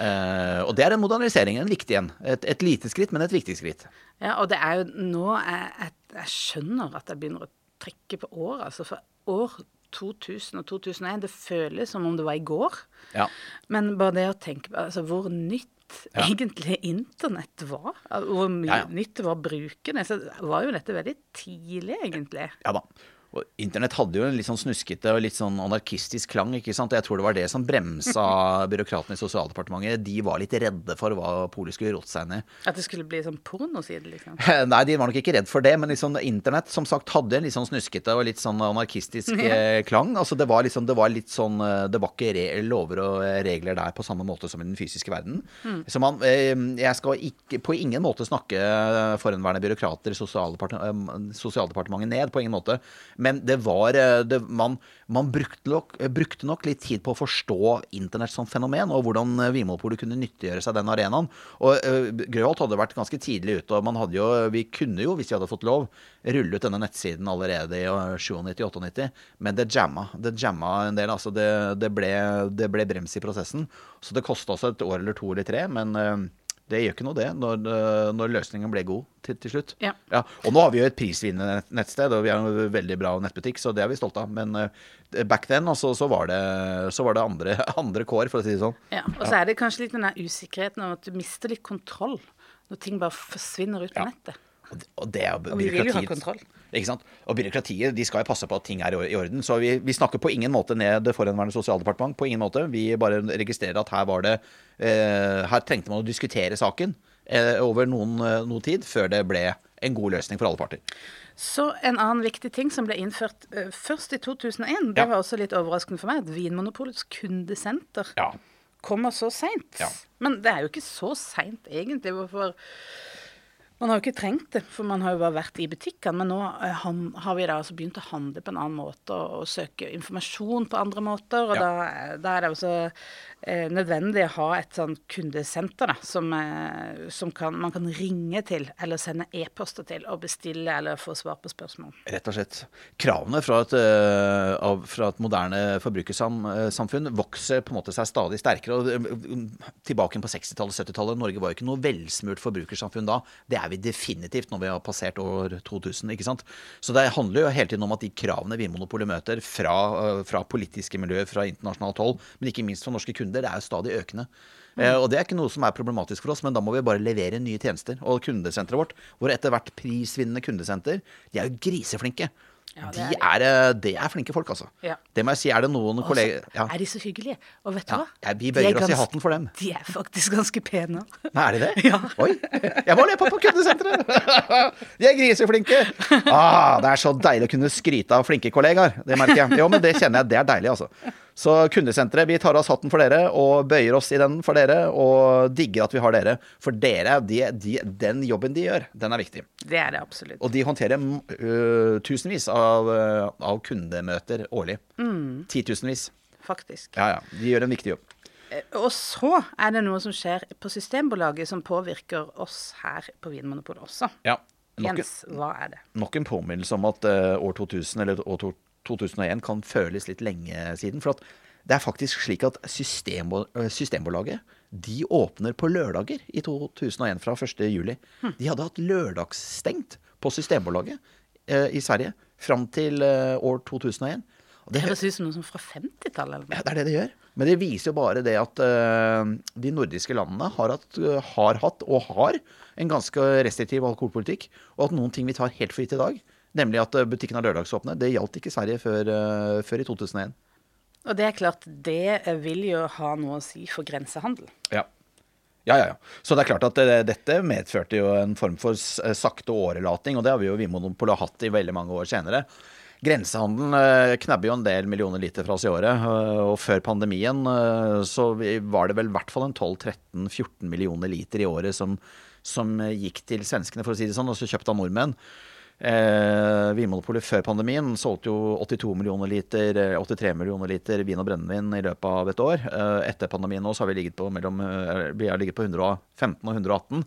Eh, og det er en modernisering, en viktig en. Et, et, lite skritt, men et viktig skritt. Ja, og det er jo nå jeg, jeg, jeg skjønner at jeg begynner å trekke på året, Altså for år 2000 og 2001, det føles som om det var i går. Ja. Men bare det å tenke på altså, hvor nytt ja. egentlig internett var, hvor mye ja, nytt det var å bruke det, så var jo dette veldig tidlig, egentlig. Ja da. Og Internett hadde jo en litt sånn snuskete og litt sånn anarkistisk klang. ikke sant? Jeg tror det var det som bremsa byråkratene i Sosialdepartementet. De var litt redde for hva polet skulle rotte seg ned At det skulle bli sånn pornoside, liksom? Nei, de var nok ikke redd for det. Men liksom, Internett som sagt hadde en litt sånn snuskete og litt sånn anarkistisk ja. klang. Altså det var, liksom, det var litt sånn eh, Det var ikke lover og regler der på samme måte som i den fysiske verden. Mm. Så man, eh, jeg skal ikke, på ingen måte snakke forhenværende byråkrater i Sosialdepartementet, Sosialdepartementet ned. På ingen måte. Men det var eh, det, Man, man brukte, nok, brukte, nok, litt tid på å forstå internett som fenomen, og hvordan eh, Vinmonopolet kunne nyttiggjøre seg den arenaen. Og uh, Grøholt hadde vært ganske tidlig ute, og man hadde jo, vi kunne jo, hvis vi hadde fått lov, rulle ut denne nettsiden allerede i 97-98, men det jamma. Det jamma en del. altså Det, det, ble, det ble, brems i prosessen. Så det kosta oss et år eller to eller tre, men uh, det gjør ikke noe, det, når, eh, når løsningen ble god til, til slutt. Ja. Ja. Og nå har vi jo et prisvinnende nettsted, og vi har en veldig bra nettbutikk, så det er vi stolte av. Men uh, back then altså, så var det, så var det andre, andre, kår, for å si det sånn. Ja, Og så er det kanskje litt den der usikkerheten om at du mister litt kontroll når ting bare forsvinner ut på nettet. Og det er og vi vil jo ha kontroll. Ikke sant? Og byråkratiet de skal jo passe på at ting er i orden. Så vi, vi snakker på ingen måte ned forhenværende sosialdepartement. På ingen måte. Vi bare registrerer at her var det eh, Her trengte man å diskutere saken eh, over noen, eh, noe tid før det ble en god løsning for alle parter. Så en annen viktig ting som ble innført først i 2001, det ja. var også litt overraskende for meg, at Vinmonopolets kundesenter ja. kommer så seint. Ja. Men det er jo ikke så seint, egentlig. Hvorfor man har jo ikke trengt det, for man har jo bare vært i butikkene. Men nå eh, har vi da altså begynt å handle på en annen måte og, og søke informasjon på andre måter. Og ja. da, da, er det også eh, nødvendig å ha et sånn kundesenter da, som, eh, som kan, man kan ringe til eller sende e-poster til og bestille eller få svar på spørsmål. Rett og slett. Kravene fra et, uh, av, fra et moderne forbrukersamfunn vokser på en måte seg stadig sterkere. og Tilbake på 60-tallet, 70-tallet. Norge var jo ikke noe velsmurt forbrukersamfunn da. Det er vi definitivt når vi har passert år 2000. ikke sant? Så det handler jo hele tiden om at de kravene Vinmonopolet møter fra, uh, fra politiske miljøer, fra internasjonalt hold, men ikke minst fra norske kunder, det er jo stadig økende. Mm. og det er ikke noe som er problematisk for oss, men da må vi bare levere nye tjenester. Og kundesenteret vårt, hvor etter hvert prisvinnende kundesenter, de er jo griseflinke. Ja, det, de er, er, det er flinke folk, altså. Ja. Det må jeg si. Er det noen Også, kolleger ja. Er de så hyggelige? Og vet du hva? Vi bøyer oss i hatten for dem. De er faktisk ganske pene. Nei, er de det? Ja. Oi! Jeg var løpe på kundesenteret! De er griseflinke! Ah, det er så deilig å kunne skryte av flinke kollegaer. Det merker jeg. Jo, men det kjenner jeg. Det er deilig, altså. Så kundesenteret, vi tar av oss hatten for dere og bøyer oss i den for dere. Og digger at vi har dere. For dere, de, de, den jobben de gjør, den er viktig. Det er det absolutt. Og de håndterer uh, tusenvis av, uh, av, kundemøter årlig. Mm. Titusenvis. Faktisk. Ja, ja. De gjør en viktig jobb. Eh, og så er det noe som skjer på Systembolaget som påvirker oss her på Vinmonopolet også. Ja. Nok, Jens, hva er det? Nok en påminnelse om at uh, år 2000, eller år 2001 kan føles litt lenge siden. For det er faktisk slik at system, Systembolaget de åpner på lørdager i 2001 fra 1. juli. De hadde hatt lørdagsstengt på Systembolaget eh, i Sverige fram til eh, år 2001. Og Det høres ut som noe som fra 50-tallet. ja, det er det det gjør. Men det viser jo bare det at eh, de nordiske landene har hatt, har hatt og har en ganske restriktiv alkoholpolitikk. Og at noen ting vi tar helt for gitt i dag, nemlig at eh, butikken er lørdagsåpne, det gjaldt ikke Sverige før, eh, før i 2001. Og det er klart, det eh, vil jo ha noe å si for grensehandel. Ja. Ja, ja, ja. Så det er klart at dette medførte jo en form for sakte årelating, og det har vi jo Vinmonopolet hatt i veldig mange år senere. Grensehandelen eh, knabber jo en del millioner liter fra oss i året, og før pandemien så var det vel i hvert fall en 12-13-14 millioner liter i året som, som gikk til svenskene, for å si det sånn, og så kjøpte av nordmenn. Eh, Vinmonopolet før pandemien solgte jo 82 millioner liter, eh, 83 millioner liter vin og brennevin i løpet av et år. Eh, etter pandemien nå så har vi ligget på, mellom, eh, vi har ligget på 115 og 118.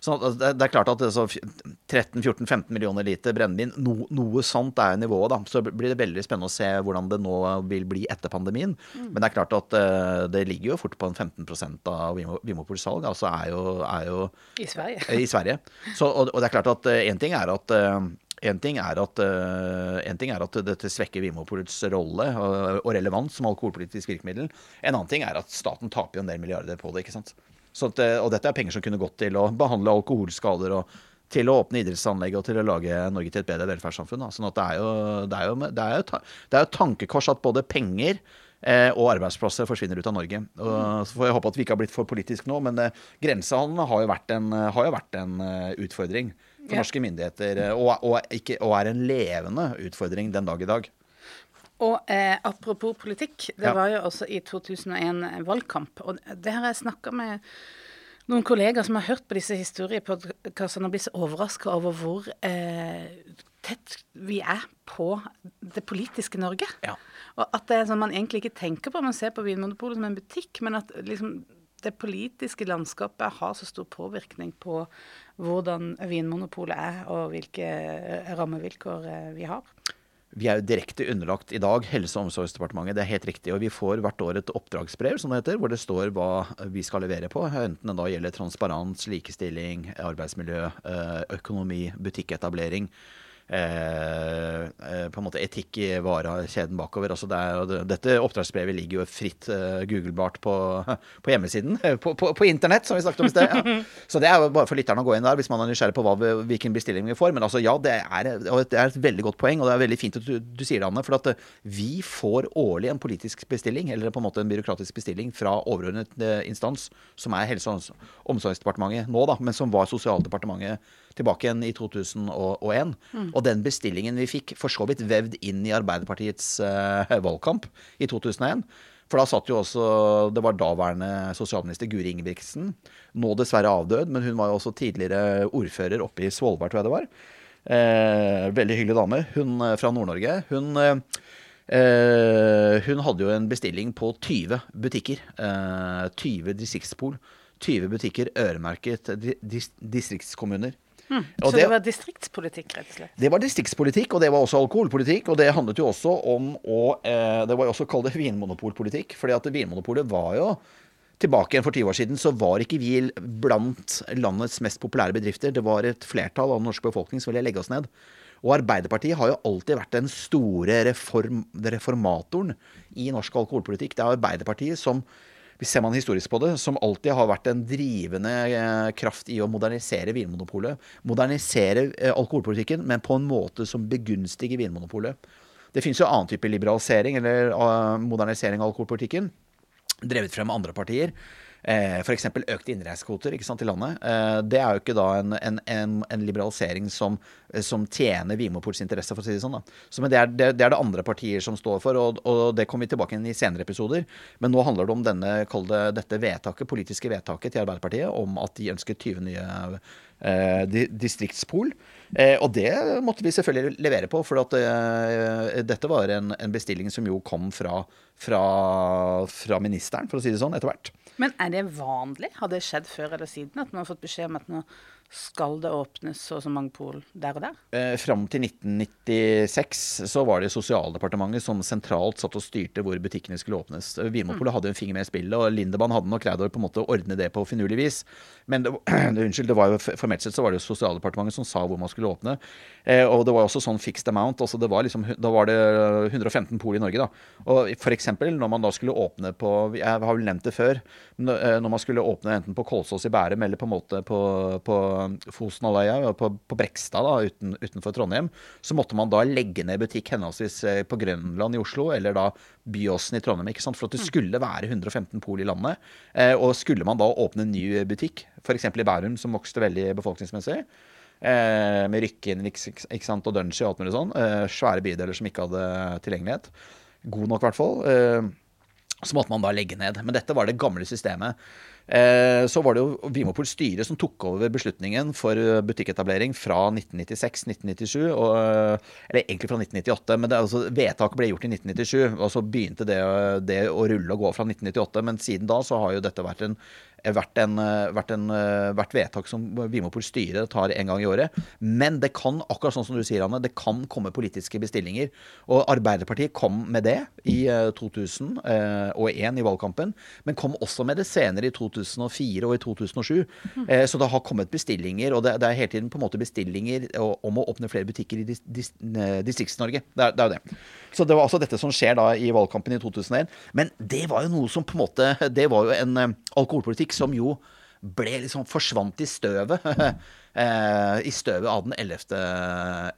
Så det det er klart at det er så 13-14-15 millioner liter brennevin, no, noe sånt er nivået, da. Så blir det veldig spennende å se hvordan det nå vil bli etter pandemien. Men det er klart at eh, det ligger jo fort på en 15% av Vimopols salg. Altså er jo, er jo I Sverige. i Sverige. Så, og, og det er klart at én ting er at eh, en ting, er at, eh, en ting er at dette svekker Vinmonopolets rolle og, og relevans som alkoholpolitisk virkemiddel. En annen ting er at staten taper jo en del milliarder på det. ikke sant? Så at, eh, og dette er penger som kunne gått til å behandle alkoholskader og til å åpne idrettsanlegg og til å lage Norge til et bedre velferdssamfunn. Da. Sånn at det er jo, det er jo, det er jo, det er jo tankekors at både penger eh, og arbeidsplasser forsvinner ut av Norge. Og, så får jeg håpe at vi ikke har blitt for politisk nå, men eh, grensehandelen har jo vært en, har jo vært en eh, utfordring for norske myndigheter. eh, Og, og, ikke, og er en levende utfordring den dag i dag. Og eh, apropos politikk, det Ja. var jo også i 2001 valgkamp. Og det har jeg snakka med noen kollegaer som har hørt på disse historiepodkastene og blitt så overraska over hvor eh, tett vi er på det politiske Norge. Ja. Og at det er sånn man egentlig ikke tenker på. Man ser på Vinmonopolet som en butikk, men at liksom det politiske landskapet har så stor påvirkning på hvordan Vinmonopolet er, og hvilke eh, rammevilkår eh, vi har. Vi er jo direkte underlagt i dag Helse- og omsorgsdepartementet. Det er helt riktig. Og vi får hvert år et oppdragsbrev som det heter, hvor det står hva vi skal levere på. Enten det da gjelder transparens, likestilling, arbeidsmiljø, økonomi, butikketablering. Eh, eh, på en måte etikk i varekjeden bakover. Altså det er, dette oppdragsbrevet ligger jo fritt eh, googlebart på, på hjemmesiden. På, på, på internett, som vi snakket om i sted. Ja. Så det er jo bare for lytterne å gå inn der hvis man er nysgjerrig på hva, vi- hvilken bestilling vi får. Men altså, ja, det er, det er et veldig godt poeng, og det er veldig fint at du, du sier det, Anne. For at vi får årlig en politisk bestilling, eller på en måte en byråkratisk bestilling, fra overordnet instans, som er Helse- og omsorgsdepartementet nå, da, men som var Sosialdepartementet tilbake igjen i 2001. Og den bestillingen vi fikk, for så vidt vevd inn i Arbeiderpartiets eh, valgkamp i 2001. For da satt jo også Det var daværende sosialminister Guri Ingebrigtsen. Nå dessverre avdød, men hun var jo også tidligere ordfører oppe i Svolvær, tror jeg det var. Eh, veldig hyggelig dame. Hun eh, fra Nord-Norge. Hun eh, eh, hun hadde jo en bestilling på 20 butikker. Eh, 20 distriktspol. 20 butikker øremerket di dis distriktskommuner. Og Så det, var distriktspolitikk, rett og slett. det var distriktspolitikk, og det var også alkoholpolitikk. Og det handlet jo også om å eh, Det var jo også kalt det vinmonopolpolitikk. fordi at Vinmonopolet var jo Tilbake igjen for 20 år siden så var ikke vi blant landets mest populære bedrifter. Det var et flertall av den norske befolkning som ville legge oss ned. Og Arbeiderpartiet har jo alltid vært den store reform, reformatoren i norsk alkoholpolitikk. Det er Arbeiderpartiet som hvis ser man historisk på det, som alltid har vært en drivende eh, kraft i å modernisere Vinmonopolet. Modernisere eh, alkoholpolitikken, men på en måte som begunstiger Vinmonopolet. Det finnes jo annen type liberalisering eller eh, modernisering av alkoholpolitikken drevet frem av andre partier. Eh, F.eks. økte innreisekvoter til landet. Eh, det er jo ikke da en, en, en, en liberalisering som, eh, som tjener Vimoports interesse, for å si det sånn. da. Så, men det er, det, det er det andre partier som står for, og, og det kommer vi tilbake inn i senere episoder. Men nå handler det om denne, det, dette vedtaket, politiske vedtaket til Arbeiderpartiet om at de ønsker 20 nye distriktspol. Eh, og det måtte vi selvfølgelig levere på, for at, eh, dette var en, en bestilling som jo kom fra, fra, fra ministeren, for å si det sånn, etter hvert. Men er det vanlig? Har det skjedd før eller siden at man har fått beskjed om at nå skal det åpnes så og så mange pol der og der? Eh, Fram til 1996 så var det Sosialdepartementet som sentralt satt og styrte hvor butikkene skulle åpnes. Vinmonopolet hadde jo en finger med i spillet, og Lindemann hadde nok greid å på en måte ordne det på finurlig vis. Men det, unnskyld, det var jo formelt sett så var det Sosialdepartementet som sa hvor man skulle åpne. Eh, og det var også sånn fixed amount. Altså det var liksom, da var det 115 pol i Norge, da. Og eksempel når man da skulle åpne på Jeg har vel nevnt det før. Når eh, man skulle åpne enten på Kolsås i Bærum eller på en måte på, på Fosenhalvøya, på, på Brekstad da, uten, utenfor Trondheim, så måtte man da legge ned butikk henholdsvis eh, på Grønland i Oslo eller da Byåsen i Trondheim. ikke sant? For at det skulle være 115 pol i landet. Eh, og skulle man da åpne en ny butikk, f.eks. i Bærum, som vokste veldig befolkningsmessig, eh, med Rykken ikke sant, og Dungey og alt mulig sånn, eh, svære bydeler som ikke hadde tilgjengelighet, god nok i hvert fall, eh, så måtte man da legge ned. Men dette var det gamle systemet. Eh, så var det jo Vimopol styre som tok over beslutningen for butikketablering fra 1996-1997. Eller egentlig fra 1998, men det, altså, vedtaket ble gjort i 1997. Og så begynte det, det, å rulle og gå fra 1998. Men siden da så har jo dette vært en vært, en, vært, en, vært vedtak som Vimopol styre tar en gang i året. Men det kan, akkurat sånn som du sier, Anne, det kan komme politiske bestillinger. Og Arbeiderpartiet kom med det i 2001 eh, i valgkampen, men kom også med det senere i 2004 og i 2007. Eh, så det har kommet bestillinger, og det, det, er hele tiden på en måte bestillinger om å åpne flere butikker i dis, dis, Distrikts-Norge. Det, det, er jo det. Så det var altså dette som skjer da i valgkampen i 2001. Men det var jo noe som på en måte Det var jo en alkoholpolitikk som jo ble liksom forsvant i støvet. Eh, I støvet av den 11.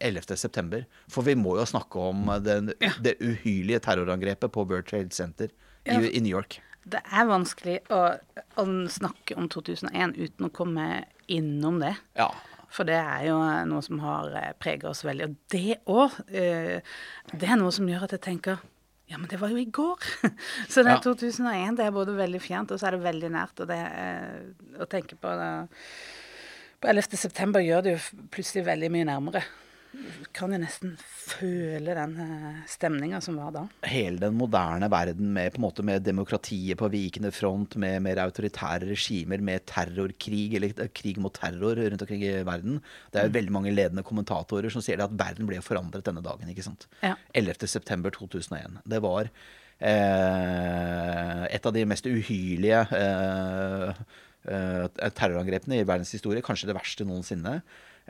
11. september. For vi må jo snakke om den, det uhyrlige terrorangrepet på World Trade Center i, i New York. Det er vanskelig å, å, snakke om 2001 uten å komme innom det. Ja. For det er jo noe som har eh, preget oss veldig. Og det òg, eh, det er noe som gjør at jeg tenker ja, men det var jo i går! så det er ja. 2001. Det er både veldig fjernt, og så er det veldig nært. Og det eh, å tenke på det På 11. september gjør det jo plutselig veldig mye nærmere kan jo nesten føle den eh, stemninga som var da. Hele den moderne verden med, på med demokratiet på vikende front, med mer autoritære regimer, med terrorkrig, eller eh, krig mot terror rundt omkring i verden. Det er jo mm. veldig mange ledende kommentatorer som sier at verden ble forandret denne dagen. ikke sant? Ja. 11.9.2001. Det var eh, et av de mest uhyrlige eh, eh, terrorangrepene i verdens historie. Kanskje det verste noensinne.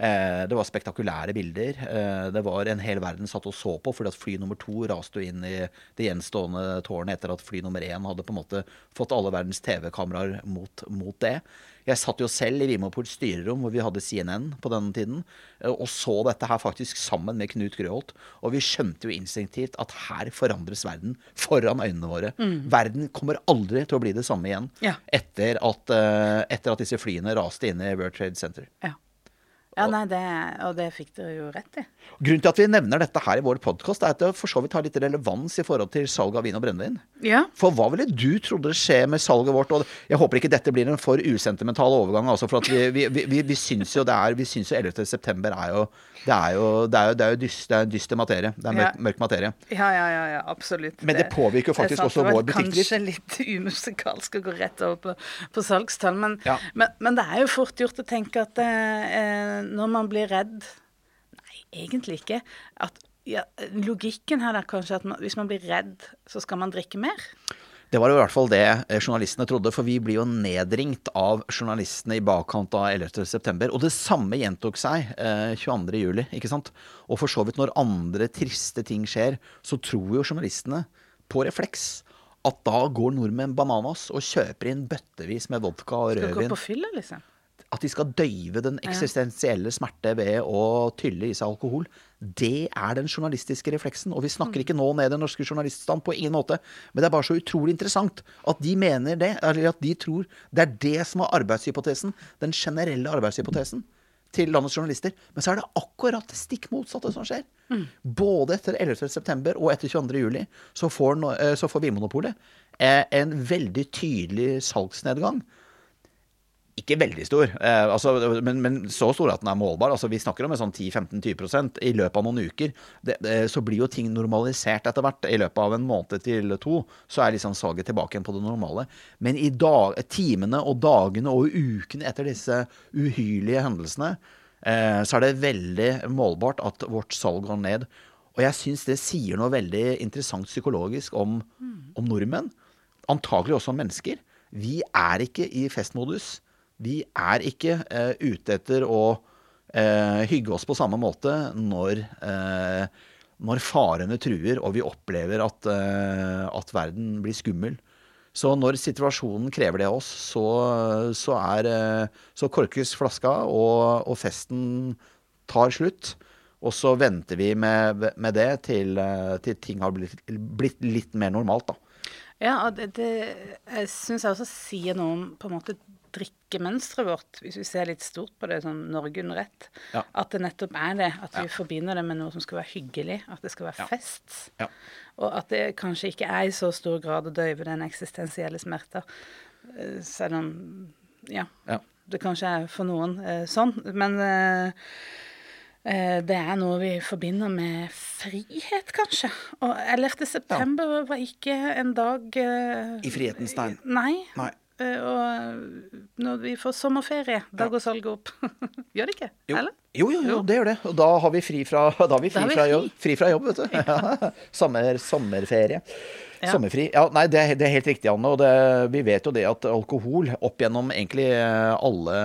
Eh, det var spektakulære bilder. Eh, det var en hel verden satt og så på, fordi at fly nummer to raste inn i det gjenstående tårnet etter at fly nummer én hadde på en måte fått alle verdens TV-kameraer mot, mot, det. Jeg satt jo selv i Vimopols styrerom, hvor vi hadde CNN på denne tiden, eh, og så dette her faktisk sammen med Knut Grøholt. Og vi skjønte jo instinktivt at her forandres verden foran øynene våre. Mm. Verden kommer aldri til å bli det samme igjen ja. etter, at, etter, at, disse flyene raste inn i World Trade Center. Ja. Ja, nei, det, og det fikk dere jo rett i. Grunnen til at vi nevner dette her i vår podkast, er at det for så vidt har litt relevans i forhold til salg av vin og brennevin. Ja. For hva ville du trodde skje med salget vårt? Og jeg håper ikke dette blir en for usentimental overgang, altså, for vi, vi, vi, vi, vi syns jo det er Vi syns jo 11. september er jo det er jo, det er jo, det er jo dyst, det er dyster materie. Det er mørk, ja. mørk materie. Ja, ja, ja, ja, absolutt. Men det, det påvirker jo faktisk også vår butikkdrift. Det kanskje litt umusikalsk å gå rett over på, på salgstall, men, ja. men, men, det er jo fort gjort å tenke at eh, når man blir redd Nei, egentlig ikke. At ja, logikken her er kanskje at man, hvis man blir redd, så skal man drikke mer. Det var i hvert fall det eh, journalistene trodde, for vi blir jo nedringt av journalistene i bakkant av 11.9. Og det samme gjentok seg eh, 22.07., ikke sant. Og for så vidt når andre triste ting skjer, så tror jo journalistene på refleks at da går nordmenn bananas og kjøper inn bøttevis med vodka og rødvin. Skal gå på fylla, liksom? At de skal døyve den eksistensielle smerte ved å tylle i seg alkohol. Det er den journalistiske refleksen. Og vi snakker ikke nå ned den norske journaliststand på ingen måte. Men det er bare så utrolig interessant at de mener det, eller at de tror det er det som er arbeidshypotesen. Den generelle arbeidshypotesen til landets journalister. Men så er det akkurat det stikk motsatte som skjer. Mm. Både etter 11.9. og etter 22.07. så får, så får Vinmonopolet eh, en veldig tydelig salgsnedgang Ikke veldig stor, eh, altså, men, men, så stor at den er målbar. Altså, vi snakker om en sånn 10-15-20 I løpet av noen uker det, det, så blir jo ting normalisert etter hvert. I løpet av en måned til to så er liksom salget tilbake igjen på det normale. Men i dag, timene og dagene og ukene etter disse uhyrlige hendelsene, eh, så er det veldig målbart at vårt salg går ned. Og jeg syns det sier noe veldig interessant psykologisk om, om nordmenn. Antagelig også om mennesker. Vi er ikke i festmodus. Vi er ikke eh, ute etter å eh, hygge oss på samme måte når, uh, når farene truer og vi opplever at, at, verden blir skummel. Så når situasjonen krever det av oss, så, så, er, så korkes flaska, og, og, festen tar slutt. Og så venter vi med, med det til, til, ting har blitt, blitt, litt mer normalt, da. Ja, det, det syns jeg også sier noe om på en måte drikkemønsteret vårt, hvis vi ser litt stort på det som Norge under ett, ja. at det nettopp er det. At vi ja. forbinder det med noe som skal være hyggelig. At det skal være ja. fest. Og at det kanskje ikke er i så stor grad å døyve den eksistensielle smerta. Eh, selv om ja, det kanskje er for noen eh, sånn. Men eh, det er noe vi forbinder med frihet, kanskje. Og 11. september var ikke en dag eh, I frihetens tegn. Nei. nei. Eh, og når vi får sommerferie, da går salget opp. gjør det ikke? Jo. Eller? Jo, jo, jo, det gjør det. Og da har vi fri fra, da har vi fri, har vi fra, jobb, fri fra jobb, vet du. Ja. Sommer, sommerferie. Ja. Sommerfri. Ja, nei, det det er, helt riktig, Anne. Og det, vi vet jo det at alkohol opp gjennom egentlig alle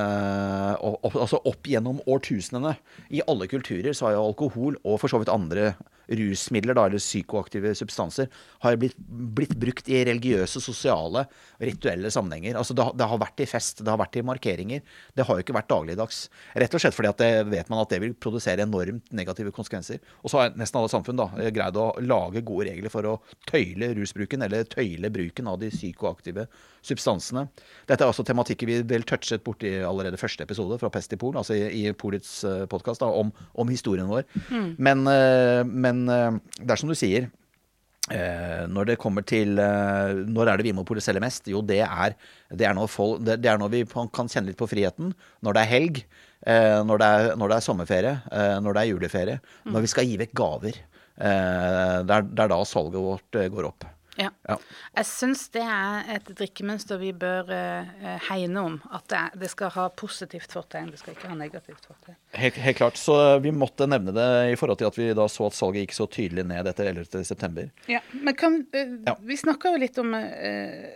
opp, Altså opp gjennom årtusenene. I alle kulturer så har jo alkohol, og for så vidt andre rusmidler, da, eller psykoaktive substanser, har blitt, blitt, brukt i religiøse, sosiale, rituelle sammenhenger. Altså det, det, har vært i fest, det har vært i markeringer. Det har jo ikke vært dagligdags. Rett og slett fordi at det vet man at det vil produsere enormt negative konsekvenser. Og så har nesten alle samfunn da greid å lage gode regler for å tøyle rusbruken, eller tøyle bruken av de psykoaktive substansene. Dette er altså tematikker vi vel touchet borti allerede første episode fra Pest i Polen, altså i, i Polits uh, eh, podkast, om, om, historien vår. Mm. Men, uh, men uh, det er som du sier. Uh, når det kommer til uh, Når er det Vinmonopolet selger mest? Jo, det er, det, er folk, det, er, når vi kan kjenne litt på friheten. Når det er helg. Når, det er, når, det er, sommerferie. når det er juleferie. Mm. Når vi skal gi vekk gaver. det, er, det er da salget vårt går opp. Ja. ja. Jeg syns det er et drikkemønster vi bør uh, hegne om. At det, er, det, skal ha positivt fortegn, det skal ikke ha negativt fortegn. Helt, helt, klart. Så vi måtte nevne det i forhold til at vi da så at salget gikk så tydelig ned etter 11.9. Ja, men kan, uh, ja. vi snakka jo litt om uh,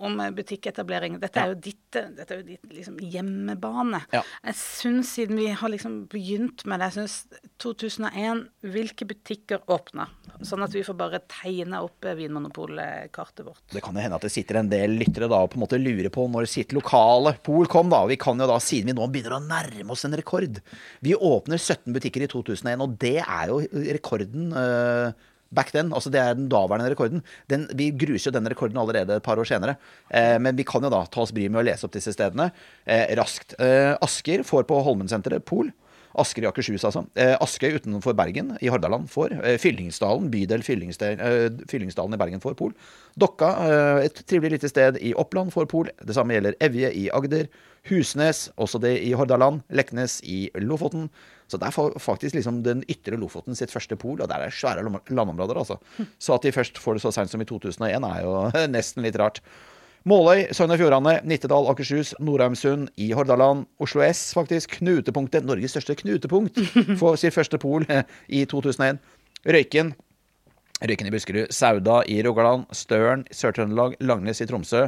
om butikketablering. Dette er jo ditt, dette er jo ditt liksom, hjemmebane. Ja. Jeg syns, siden vi har liksom begynt med det, jeg syns 2001 Hvilke butikker åpna? Sånn at vi får bare tegne opp Vinmonopol-kartet vårt. Det kan jo hende at det sitter en del lyttere da og på en måte lurer på når sitt lokale pol kom, da. Vi kan jo da, siden vi nå begynner å nærme oss en rekord Vi åpner 17 butikker i 2001, og det er jo rekorden. Øh, back then. Altså det er den daværende rekorden. Den, vi gruser jo den rekorden allerede et par år senere. Eh, men vi kan jo da ta oss bryet med å lese opp disse stedene eh, raskt. Eh, Asker får på Holmensenteret Pol. Asker i Akershus, altså. Eh, Askøy utenfor Bergen i Hordaland får. Eh, Fyllingsdalen, bydel eh, Fyllingsdalen i Bergen får Pol. Dokka, et trivelig lite sted i Oppland, får Pol. Det samme gjelder Evje i Agder. Husnes, også det i Hordaland. Leknes i Lofoten. Så det er faktisk liksom den ytre Lofoten sitt første pol, og der er svære landområder, altså. Så at de først får det så seint som i 2001, er jo nesten litt rart. Måløy, Sogn og Fjordane, Nittedal, Akershus, Nordheimsund i Hordaland. Oslo S, faktisk. Knutepunktet. Norges største knutepunkt for sitt første pol i 2001. Røyken. Røyken i Buskerud. Sauda i Rogaland. Støren, Sør-Trøndelag. Langnes i Tromsø.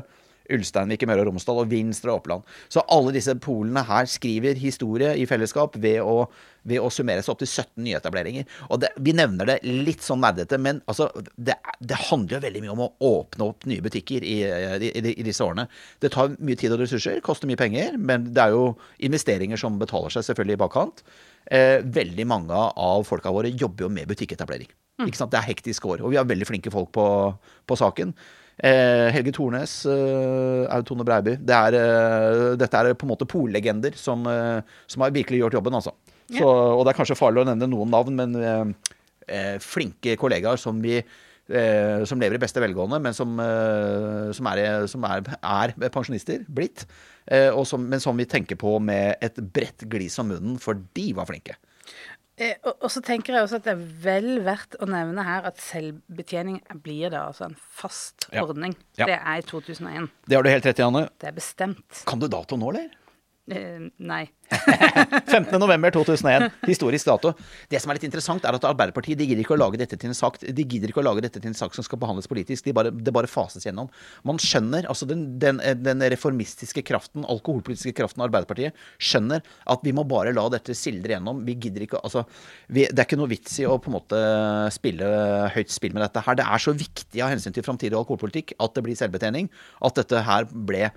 Ulsteinvik i Møre og Romsdal og Vinstra Oppland. Så alle disse polene her skriver historie i fellesskap ved å, ved å summere seg opp til 17 nyetableringer. Og det, Vi nevner det litt sånn nerdete, men altså, det, det, handler jo veldig mye om å åpne opp nye butikker i, i, i, disse årene. Det tar mye tid og ressurser, koster mye penger, men det er jo investeringer som betaler seg selvfølgelig i bakkant. Eh, veldig mange av folka våre jobber jo med butikketablering. Mm. Det er hektisk år, og vi har veldig flinke folk på, på saken. Eh, Helge Tornes, eh, Aud Tone Breiby. Det er, eh, dette er på en måte pollegender som, eh, som, har virkelig gjort jobben, altså. Så, og det er kanskje farlig å nevne noen navn, men eh, eh, flinke kollegaer som vi eh, som lever i beste velgående, men som, eh, som, er, som er, er, pensjonister blitt. Eh, som, men som vi tenker på med et bredt glis om munnen, for de var flinke. Eh, og, og, så tenker jeg også at det er vel verdt å nevne her at selvbetjening blir da altså en fast ja. ordning. Ja. Det er i 2001. Det har du helt rett i, Anne. Det er bestemt. Kan du dato nå, eller? Eh, nei. 15.11.2001. Historisk dato. Det som er litt interessant, er at Arbeiderpartiet de gidder ikke å lage dette til en sak De gidder ikke å lage dette til en sak som skal behandles politisk. De bare, det bare fases gjennom. Man skjønner, altså den, den, den, reformistiske kraften, alkoholpolitiske kraften av Arbeiderpartiet, skjønner at vi må bare la dette sildre gjennom. Vi gidder ikke altså, vi, Det er ikke noe vits i å på en måte spille høyt spill med dette her. Det er så viktig av hensyn til framtidig alkoholpolitikk at det blir selvbetjening. At dette her ble,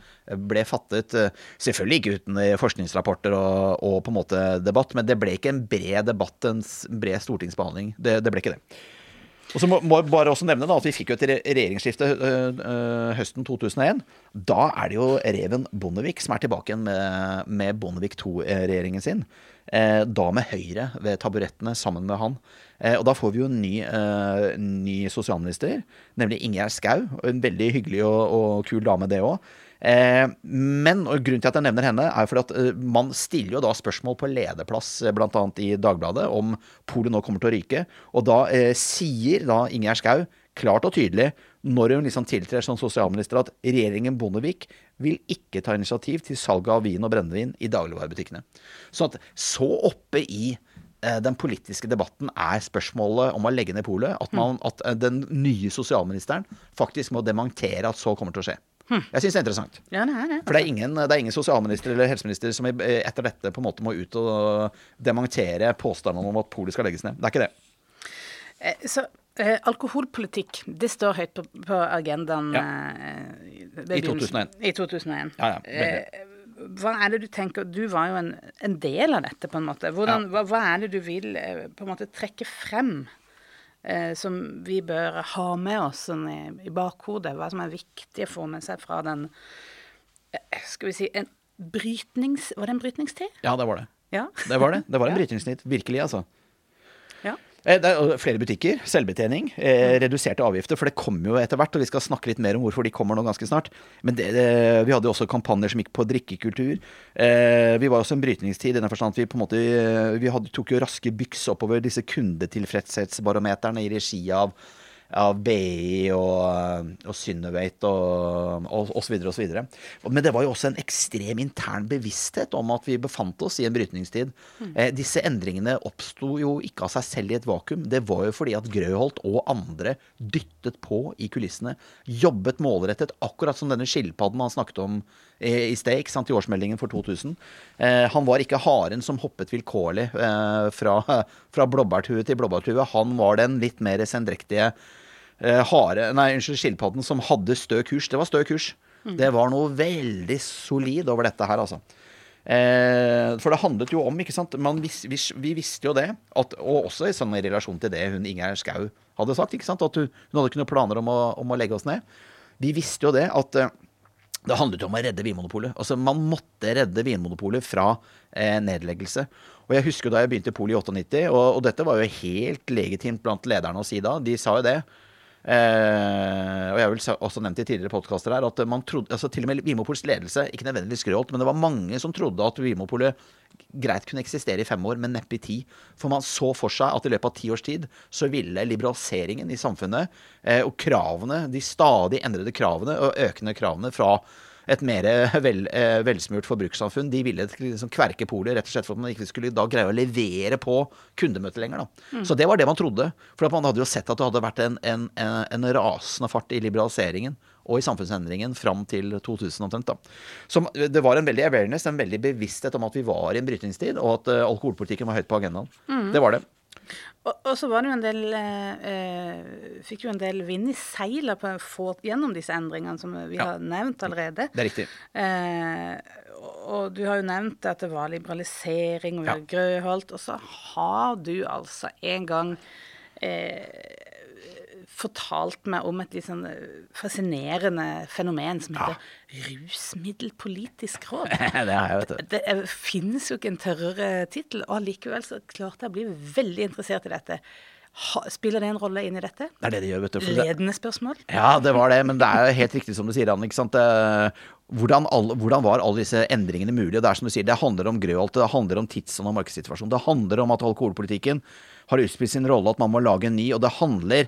ble fattet eh, Selvfølgelig ikke uten forskningsrapporter og, og, på en måte debatt, men det ble ikke en bred debatt, en bred stortingsbehandling. Det, det ble ikke det. Og så må, jeg bare også nevne da, at Vi fikk jo et regjeringsskifte høsten 2001. Da er det jo reven Bondevik som er tilbake igjen med, med Bondevik II-regjeringen sin. Eh, da med Høyre ved taburettene sammen med han. Eh, og da får vi jo en ny, ny sosialminister, nemlig Ingjerd Schou. En veldig hyggelig og, og kul dame, det òg. Eh, men og grunnen til at jeg nevner henne, er fordi at eh, man stiller jo da spørsmål på lederplass, eh, bl.a. i Dagbladet, om polet nå kommer til å ryke. Og da eh, sier da Ingjerd Schou klart og tydelig, når hun liksom tiltrer som sosialminister, at regjeringen Bondevik vil ikke ta initiativ til salg av vin og brennevin i dagligvarebutikkene. Så at så oppe i den politiske debatten er spørsmålet om å legge ned polet. At, at den nye sosialministeren faktisk må dementere at så kommer til å skje. Hm. Jeg syns det er interessant. Ja, er det. For det er, ingen, det er ingen sosialminister eller helseminister som etter dette på en måte må ut og dementere påstandene om at polet skal legges ned. Det er ikke det. Eh, så eh, alkoholpolitikk, det står høyt på, på agendaen ja. eh, I 2001. I 2001. Ja, ja, eh, hva er det du tenker Du var jo en, en del av dette, på en måte. Hvordan, hva, hva, er det du vil eh, på en måte trekke frem som vi bør ha med oss sånn i, i, bakhodet. Hva som er viktig å få med seg fra den eh, Skal vi si en brytnings... Var det en brytningstid? Ja, det var det. Ja. Det var det. Det var en brytningstid. Virkelig, altså. Eh, det er flere butikker, selvbetjening, eh, reduserte avgifter. For det kommer jo etter hvert, og vi skal snakke litt mer om hvorfor de kommer nå ganske snart. Men det, det, vi hadde jo også kampanjer som gikk på drikkekultur. Eh, vi var også en brytningstid i den forstand at vi på en måte vi hadde, tok jo raske byks oppover disse kundetilfredshetsbarometerne i regi av av BI og, og Synnøveit og så videre Men det var jo også en ekstrem intern bevissthet om at vi befant oss i en brytningstid. Mm. Eh, disse endringene oppsto jo ikke av seg selv i et vakuum. Det var jo fordi at Grøholt og andre dyttet på i kulissene. Jobbet målrettet, akkurat som denne skilpadden han snakket om i sted, ikke sant, i årsmeldingen for 2000. Eh, han var ikke haren som hoppet vilkårlig eh, fra, fra blåbærtue til blåbærtue. Han var den litt mer sendrektige eh, hare, nei, unnskyld, skilpadden som hadde stø kurs. Det var stø kurs. Mm. Det var noe veldig solid over dette her, altså. Eh, for det handlet jo om, ikke sant vis, vi, vi, visste jo det, at, og også i sånn relasjon til det hun Ingjerd Schou hadde sagt, ikke sant, at hun, hun hadde ikke noen planer om å, om å, legge oss ned. Vi visste jo det at eh, det handlet jo om å redde Vinmonopolet. Altså, Man måtte redde Vinmonopolet fra eh, nedleggelse. Og Jeg husker da jeg begynte i Polet i 98, og, og, dette var jo helt legitimt blant lederne å si da. De sa jo det. Eh, og jeg har vel også nevnt i tidligere podkaster her at man trodde, altså til og med Vimopols ledelse, ikke nødvendigvis skrølt, men det var mange som trodde at Vimopolet greit kunne eksistere i fem år, men neppe i ti. For man så for seg at i løpet av ti års tid så ville liberaliseringen i samfunnet eh, og kravene, de stadig endrede kravene og økende kravene fra et mer vel, eh, velsmurt forbrukssamfunn. De ville liksom kverke polet rett og slett for at man ikke skulle da greie å levere på kundemøtet lenger. Mm. Så det var det man trodde. For man hadde jo sett at det hadde vært en, en, en rasende fart i liberaliseringen og i samfunnsendringen fram til 2000 omtrent. da. Så det var en veldig awareness, en veldig bevissthet om at vi var i en brytningstid, og at uh, alkoholpolitikken var høyt på agendaen. Mm. Det var det. Og, og, så var det jo en del eh, eh Fikk jo en del vind i få gjennom disse endringene som vi ja. har nevnt allerede. Det er riktig. Eh, og du har jo nevnt at det var liberalisering og ja. Grøholt. Og så har du altså en gang eh, fortalt meg om et litt sånn eh, fascinerende fenomen som heter ja. rusmiddelpolitisk råd. det har jeg, vet du. Det, det finnes jo ikke en tørrere tittel, og allikevel så klarte jeg å bli veldig interessert i dette. Spiller det en rolle inn i dette? Det er det det gjør, vet du. Ledende spørsmål? Ja, det var det, men det er jo helt riktig som du sier, Anne. ikke sant? Det- Hvordan, alle, hvordan var alle disse endringene mulige? Det er som du sier, det handler om Grøholt, det handler om tidsånd og markedssituasjon. Det handler om at alkoholpolitikken har utspilt sin rolle, at man må lage en ny, og det handler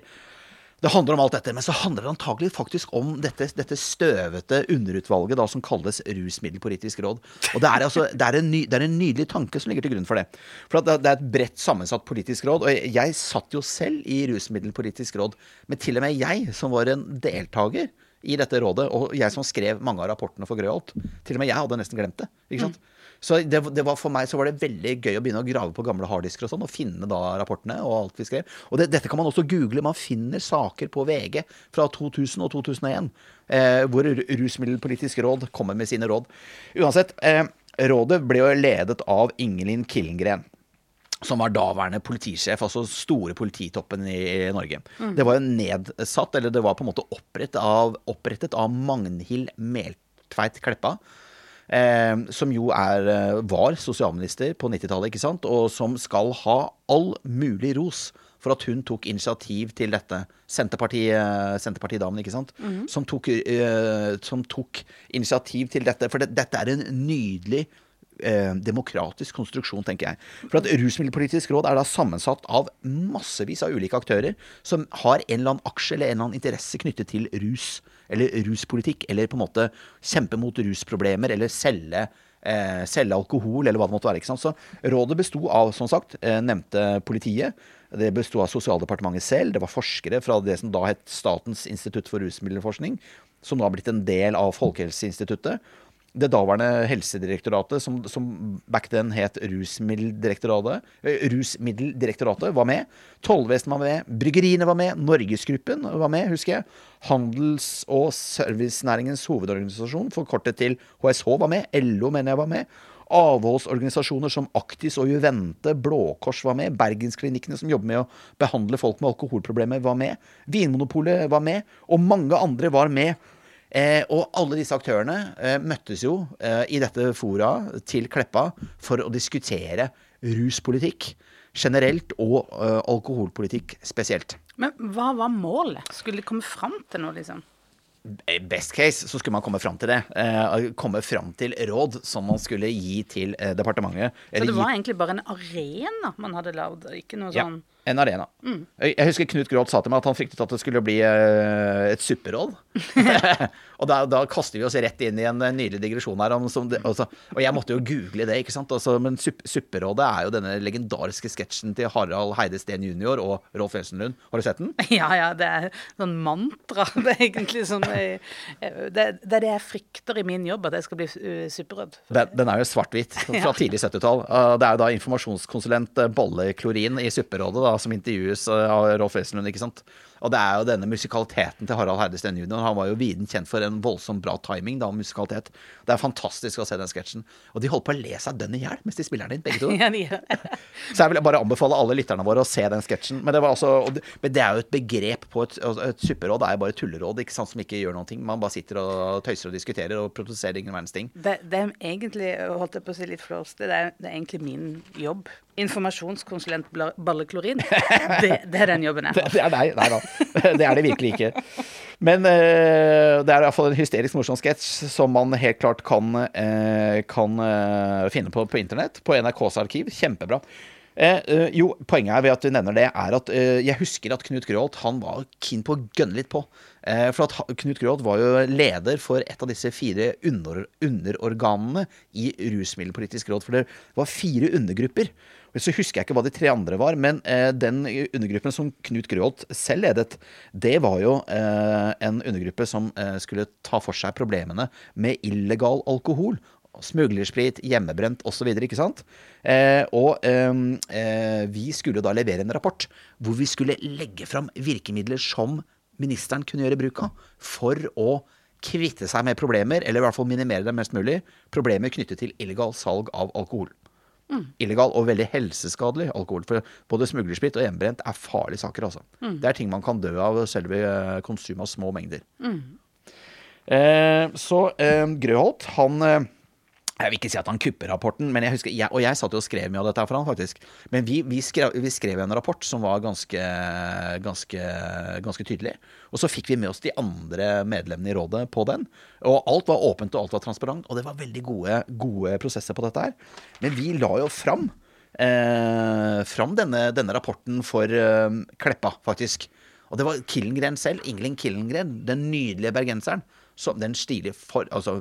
det handler om alt dette, men så handler det antagelig faktisk om dette, dette støvete underutvalget da, som kalles Rusmiddelpolitisk råd. Og det er, altså, det, er ny, det er en nydelig tanke som ligger til grunn for det. For det, er et bredt sammensatt politisk råd. Og jeg, jeg satt jo selv i Rusmiddelpolitisk råd, men til og med jeg, som var en deltaker i dette rådet, og jeg som skrev mange av rapportene for Grøholt, til og med jeg hadde nesten glemt det. ikke sant? Så det, det var for meg så var det veldig gøy å begynne å grave på gamle harddisker og sånn, og finne da rapportene og alt vi skrev. Og det, dette kan man også google. Man finner saker på VG fra 2000 og 2001 eh, hvor Rusmiddelpolitisk råd kommer med sine råd. Uansett, eh, rådet ble jo ledet av Ingelin Killengren som var daværende politisjef, altså store polititoppen i Norge. Det var jo nedsatt, eller det var på en måte opprettet av, opprettet av Magnhild Meltveit Kleppa. Eh, som jo er, eh, var sosialminister på 90-tallet, ikke sant? Og som skal ha all mulig ros for at hun tok initiativ til dette. Senterparti, Senterpartidamen, ikke sant? Som, tok, eh, som tok initiativ til dette. For det, dette er en nydelig eh, demokratisk konstruksjon, tenker jeg. For at Rusmiddelpolitisk råd er da sammensatt av massevis av ulike aktører som har en eller annen aksje eller en eller annen interesse knyttet til rus, eller ruspolitikk, eller på en måte kjempe mot rusproblemer, eller selge, eh, selge alkohol, eller hva det måtte være. ikke sant? Så rådet besto av, som sagt, eh, nevnte politiet. Det besto av Sosialdepartementet selv. Det var forskere fra det som da het Statens institutt for rusmiddelforskning, som nå har blitt en del av Folkehelseinstituttet det daværende Helsedirektoratet, som, som back then het Rusmiddeldirektoratet, eh, Rusmiddeldirektoratet, var med. Tollvesenet var med. Bryggeriene var med. Norgesgruppen var med, husker jeg. Handels- og servicenæringens hovedorganisasjon, forkortet til HSH, var med. LO mener jeg var med. Avholdsorganisasjoner som Aktis og Juvente, Blå Kors var med. Bergensklinikkene som jobber med å behandle folk med alkoholproblemer, var med. Vinmonopolet var med. Og mange andre var med. Eh, og alle disse aktørene eh, møttes jo eh, i dette fora til Kleppa for å diskutere ruspolitikk generelt og eh, alkoholpolitikk spesielt. Men hva var målet? Skulle de komme fram til noe, liksom? Best case så skulle man komme fram til det. Eh, komme fram til råd som man skulle gi til eh, departementet. Så det det gi- var egentlig bare en arena man hadde lagd, ikke noe Ja, sånn en arena. Jeg jeg husker Knut Gråth sa til meg at han fryktet at det skulle bli eh, et supperoll. og da, da kaster vi oss rett inn i en eh, nydelig digresjon her. Om, det, altså, og jeg måtte jo google det, ikke sant. Altså, men supp, Supperådet er jo denne legendariske sketsjen til Harald Heide Steen jr. og Rolf Wesenlund. Har du sett den? Ja, ja, det er sånn mantra. Det er egentlig sånn jeg, Det, det er det jeg frykter i min jobb, at jeg skal bli uh, supperød. Den, den er jo svart-hvit fra Ja. tidlig 70-tall. Uh, det er jo da informasjonskonsulent Bolle Klorin i Supperådet da, som intervjues uh, av Rolf Wesenlund, ikke sant. Og det er jo denne musikaliteten til Harald Heide Steen jr. Han var jo viden kjent for en voldsomt bra timing da, musikalitet. Det er fantastisk å se den sketsjen. Og de holder på å le seg dønn i hjel mens de spiller den inn, begge to. Ja, de. Så jeg vil bare anbefale alle lytterne våre å se den sketsjen. Men det, var altså, men det er jo et begrep på et, altså, et supperåd. Det er jo bare tulleråd ikke sant, som ikke gjør noen ting. Man bare sitter og tøyser og diskuterer og produserer ingen verdens ting. Det, det er egentlig, holdt jeg på å si litt flåste, det, er- det er egentlig min jobb. Informasjonskonsulent Balleklorin. Det, det er den jobben jeg Det, det er deg. Nei da. Det er det virkelig ikke. Men eh, det er iallfall en hysterisk morsom sketsj som man helt klart kan, eh, kan eh, finne på på internett. På NRKs arkiv. Kjempebra. Eh, jo, Poenget er ved at du nevner det, er at jeg husker at Knut Gråholt han var keen på å gønne litt på. Eh, for at Knut Gråholt var jo leder for et av disse fire under, underorganene i Rusmiddelpolitisk råd. For det var fire undergrupper. Så husker jeg ikke hva de tre andre var, men eh, den undergruppen som Knut Grøholt selv ledet, det var jo eh, en undergruppe som eh, skulle ta for seg problemene med illegal alkohol. Smuglersprit, hjemmebrent osv. Ikke sant? Eh, og eh, eh, vi skulle da levere en rapport hvor vi skulle legge fram virkemidler som ministeren kunne gjøre bruk av for å kvitte seg med problemer, eller i hvert fall minimere dem mest mulig, problemer knyttet til illegal salg av alkohol. Illegal og veldig helseskadelig alkohol. For både smuglersprit og hjemmebrent er farlige saker. altså. Det er ting man kan dø av selve ved konsum av små mengder. Eh, så eh, Grøholt, han eh, Jeg vil ikke si at han kupper rapporten, men jeg husker, jeg, og jeg satt jo og skrev mye av dette for han, faktisk. Men vi, vi, skrev, vi skrev en rapport som var ganske, ganske, ganske tydelig. Og så fikk vi med oss de andre medlemmene i rådet på den. Og alt var åpent og alt var transparent, og det var veldig gode, gode prosesser på dette her. Men vi la jo fram, eh, fram denne, denne, rapporten for eh, Kleppa, faktisk. Og det var Killengren selv, Ingelin Killengren, den nydelige bergenseren som den stilige for... Altså,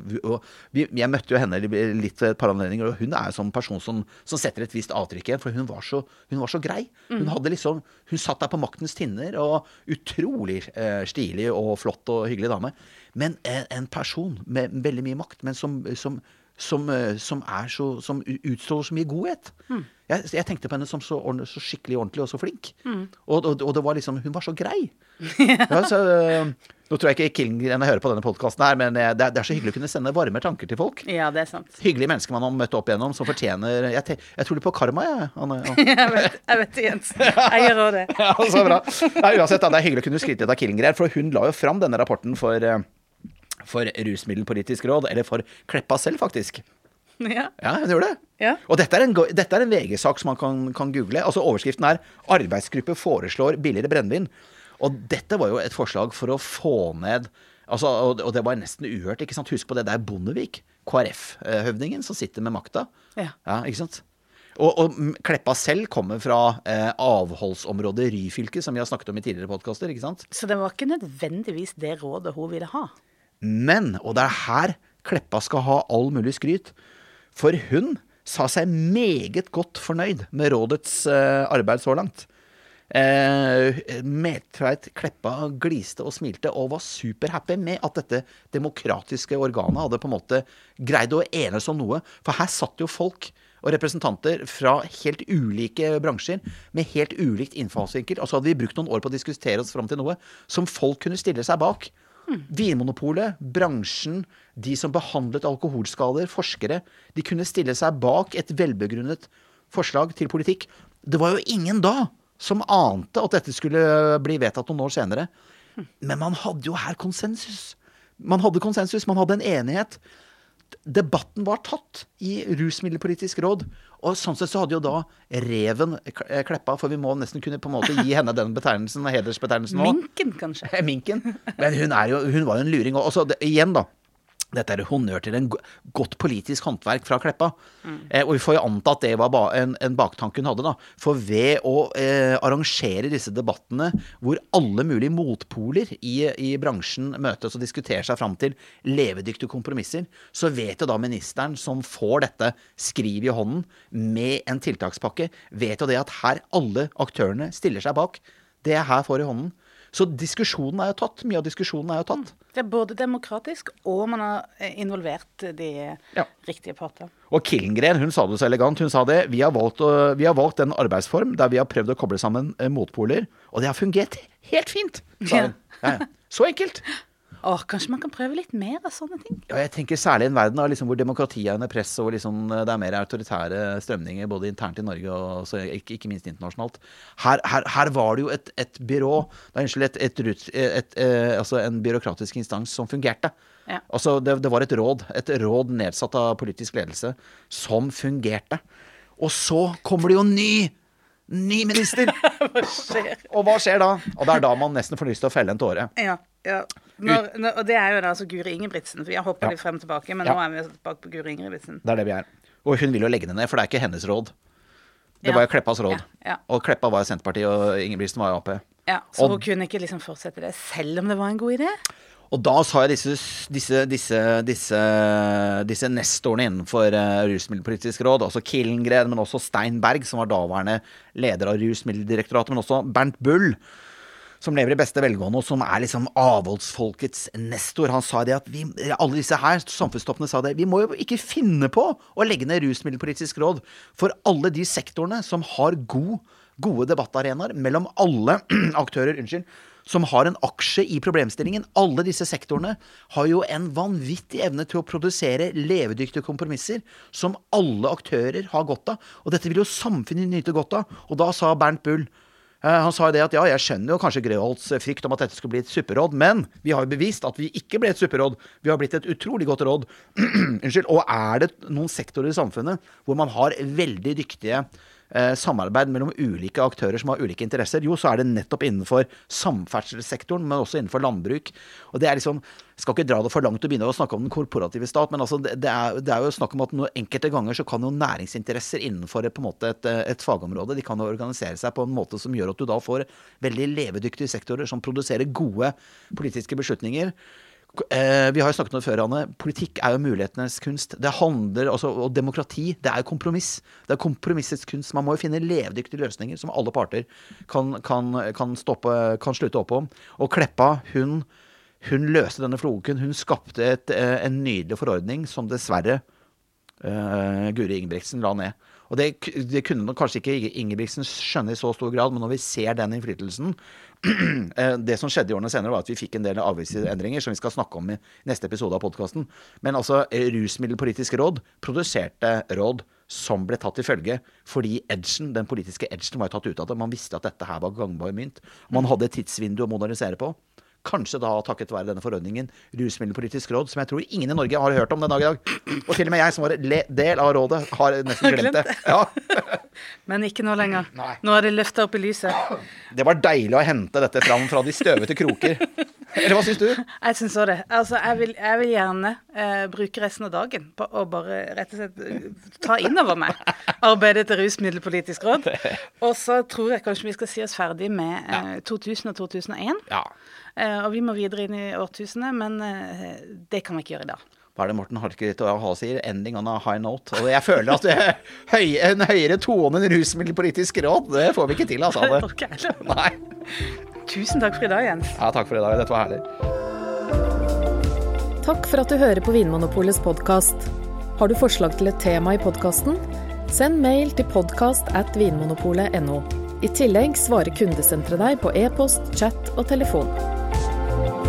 vi, jeg møtte jo henne litt ved et par anledninger, og hun er jo sånn person som, som setter et visst avtrykk igjen. For hun var så, hun var så grei. Hun, mm. liksom, hun satt der på maktens tinner, og utrolig eh, stilig og flott og hyggelig dame. Men en, en person med veldig mye makt, men som, som som, eh, som, så, som, utstråler så mye godhet. Mm. Jeg, jeg, tenkte på henne som så, så skikkelig ordentlig og så flink. Mm. Og, og, og, det var liksom Hun var så grei. ja, så, nå tror jeg ikke Killengren hører på denne podkasten her, men eh, det er, det er, så hyggelig å kunne sende varme tanker til folk. Ja, det er sant. Hyggelige mennesker man har møtt opp igjennom, som fortjener Jeg, jeg tror litt på karma, jeg. Anne, jeg vet, jeg vet det, Jens. Jeg gjør òg det. ja, så bra. Nei, uansett, det er hyggelig å kunne skryte litt av Killengren, for hun la jo fram denne rapporten for eh, for Rusmiddelpolitisk råd, eller for Kleppa selv, faktisk. Ja. ja, hun gjorde det. Ja. Og dette er en, en VG-sak som man kan, kan, google. Altså Overskriften er 'Arbeidsgruppe foreslår billigere brennevin'. Og dette var jo et forslag for å få ned altså, og, og det var nesten uhørt. ikke sant? Husk på det, det er Bondevik, KrF-høvdingen, som sitter med makta. Ja. ja. ikke sant? Og, og, Kleppa selv kommer fra eh, avholdsområdet Ryfylke, som vi har snakket om i tidligere podkaster. Så det var ikke nødvendigvis det rådet hun ville ha? Men, og det er her Kleppa skal ha all mulig skryt, for hun sa seg meget godt fornøyd med rådets eh, arbeid så langt. Eh, Meltveit Kleppa gliste og smilte og var superhappy med at dette demokratiske organet hadde på en måte greid å enes om noe. For her satt jo folk og representanter fra helt ulike bransjer med helt ulikt innfallsvinkel. Og så hadde vi brukt noen år på å diskutere oss fram til noe som folk kunne stille seg bak. Vinmonopolet, bransjen, de som behandlet alkoholskader, forskere, de kunne stille seg bak et velbegrunnet forslag til politikk. Det var jo ingen da som ante at dette skulle bli vedtatt noen år senere. Men man hadde jo her konsensus. Man hadde konsensus, man hadde en enighet debatten var tatt i Rusmiddelpolitisk råd. Og sånn sett så hadde jo da Reven eh, kleppa, for vi må nesten kunne på en måte gi henne den betegnelsen, hedersbetegnelsen òg. Minken, kanskje. Minken. Men hun, er jo, hun var jo en luring. Og så igjen, da dette er honnør til en godt politisk håndverk fra Kleppa. Mm. Eh, og vi får jo anta at det var en, en baktanke hun hadde. da. For ved å eh, arrangere disse debattene hvor alle mulige motpoler i, i, bransjen møtes og diskuterer seg fram til levedyktige kompromisser, så vet jo da ministeren som får dette skriv i hånden med en tiltakspakke, vet jo det at her alle aktørene stiller seg bak. Det jeg her får i hånden, så diskusjonen er jo tatt. Mye av diskusjonen er jo tatt. Mm. Det er både demokratisk, og man har eh, involvert de ja. riktige partene. Og Killengren hun sa det så elegant. Hun sa det. Vi har, valgt, vi har valgt en arbeidsform der vi har prøvd å koble sammen eh, motpoler, og det har fungert helt fint, sa hun. Ja. Ja, så enkelt. Åh, kanskje man kan prøve litt mer av sånne ting? Ja, jeg tenker Særlig i en verden liksom, hvor demokratiet er under press og liksom, eh, det er mer autoritære strømninger både internt i Norge og så, ikke, ikke, minst internasjonalt. Her, her, her, var det jo et, et byrå, unnskyld, eh, altså en byråkratisk instans som fungerte. Ja. Altså, det, det, var et råd, et råd nedsatt av politisk ledelse, som fungerte. Og så kommer det jo ny! Ny minister! hva skjer? Og hva skjer da? Og det er da man nesten får lyst til å felle en tåre. Ja, ja. Når, når, og det er jo da altså Guri Ingebrigtsen. For vi har hoppa ja. litt frem og tilbake, men ja. nå er vi tilbake på Guri Ingebrigtsen. Det er det vi er. Og hun vil jo legge det ned, for det er ikke hennes råd. Det var jo Kleppas råd. Og Kleppa var Senterpartiet, og Ingebrigtsen var jo Ap. Ja, Så og, hun kunne ikke liksom fortsette det, selv om det var en god idé? Og da sa jeg disse, disse, disse, disse, disse nestorene innenfor uh, Rusmiddelpolitisk råd, altså Killengren, men også Stein Berg, som var daværende leder av Rusmiddeldirektoratet, men også Bernt Bull, som lever i beste velgående, og som er liksom avholdsfolkets nestor. Han sa det at vi, alle disse her, samfunnstoppene, sa det. Vi må jo ikke finne på å legge ned Rusmiddelpolitisk råd for alle de sektorene som har god, gode debattarenaer mellom alle aktører. Unnskyld som har en aksje i problemstillingen. Alle disse sektorene har jo en vanvittig evne til å produsere levedyktige kompromisser som alle aktører har godt av. Og dette vil jo samfunnet nyte godt av. Og da sa Bernt Bull Eh, Han sa jo det at ja, jeg skjønner jo kanskje Grøholts frykt om at dette skulle bli et supperåd, men vi har jo bevist at vi ikke ble et supperåd. Vi har blitt et utrolig godt råd. Unnskyld. Og er det noen sektorer i samfunnet hvor man har veldig dyktige eh, samarbeid mellom ulike aktører som har ulike interesser, jo, så er det nettopp innenfor samferdselssektoren, men også innenfor landbruk. Og det er liksom Skal ikke dra det for langt å begynne å snakke om den korporative stat, men altså, det, er, det er jo snakk om at noe, enkelte ganger så kan jo næringsinteresser innenfor på måte et, et fagområde de kan jo organisere seg på en måte som gjør at du da får veldig levedyktige sektorer som produserer gode politiske beslutninger. Eh, vi har jo snakket om det før, Anne. Politikk er jo mulighetenes kunst. Det handler altså, Og demokrati, det er jo kompromiss. Det er kompromissets kunst. Man må jo finne levedyktige løsninger som alle parter kan, kan, kan, stoppe, kan slutte opp om. Og Kleppa, hun, hun løste denne floken. Hun skapte et, eh, en nydelig forordning som dessverre eh, Guri Ingebrigtsen la ned. Og det, det kunne nok kanskje ikke Ingebrigtsen skjønne i så stor grad, men når vi ser den innflytelsen eh, Det som skjedde i årene senere, var at vi fikk en del avgiftsendringer som vi skal snakke om i neste episode av podkasten. Men altså, eh, Rusmiddelpolitisk råd produserte råd som ble tatt til følge fordi edgen, den politiske edgen var jo tatt ut av det. Man visste at dette her var gangbar mynt. Man hadde et tidsvindu å modernisere på. Kanskje da takket være denne forordningen Rusmiddelpolitisk råd, som jeg tror ingen i Norge har hørt om den dag i dag. Og til og med jeg, som var del av rådet, har nesten glemt det. Ja. Men ikke nå lenger. Nei. Nå er det løfta opp i lyset. Det var deilig å hente dette fram fra de støvete kroker. Eller hva syns du? Jeg syns òg det. Altså, jeg vil, jeg vil gjerne eh, bruke resten av dagen på å bare rett og slett eh, ta inn over meg arbeidet til Rusmiddelpolitisk råd. Og så tror jeg kanskje vi skal si oss ferdig med eh, 2000 og 2001. Ja. Eh, og vi må videre inn i årtusenet, men eh, det kan vi ikke gjøre i dag. Hva er det Morten Harket og ha sier? 'Ending on a high note'. Og jeg føler at det, høy, en høyere tone enn rusmiddelpolitisk råd, det får vi ikke til, altså. Det orker jeg. Nei. Tusen takk for i dag, Jens. Ja, takk for i dag. Dette var herlig. Takk for at du hører på Vinmonopolets podkast. Har du forslag til et tema i podkasten? Send mail til podkast at vinmonopolet.no. I tillegg svarer kundesenteret deg på e-post, chat og telefon. Bye.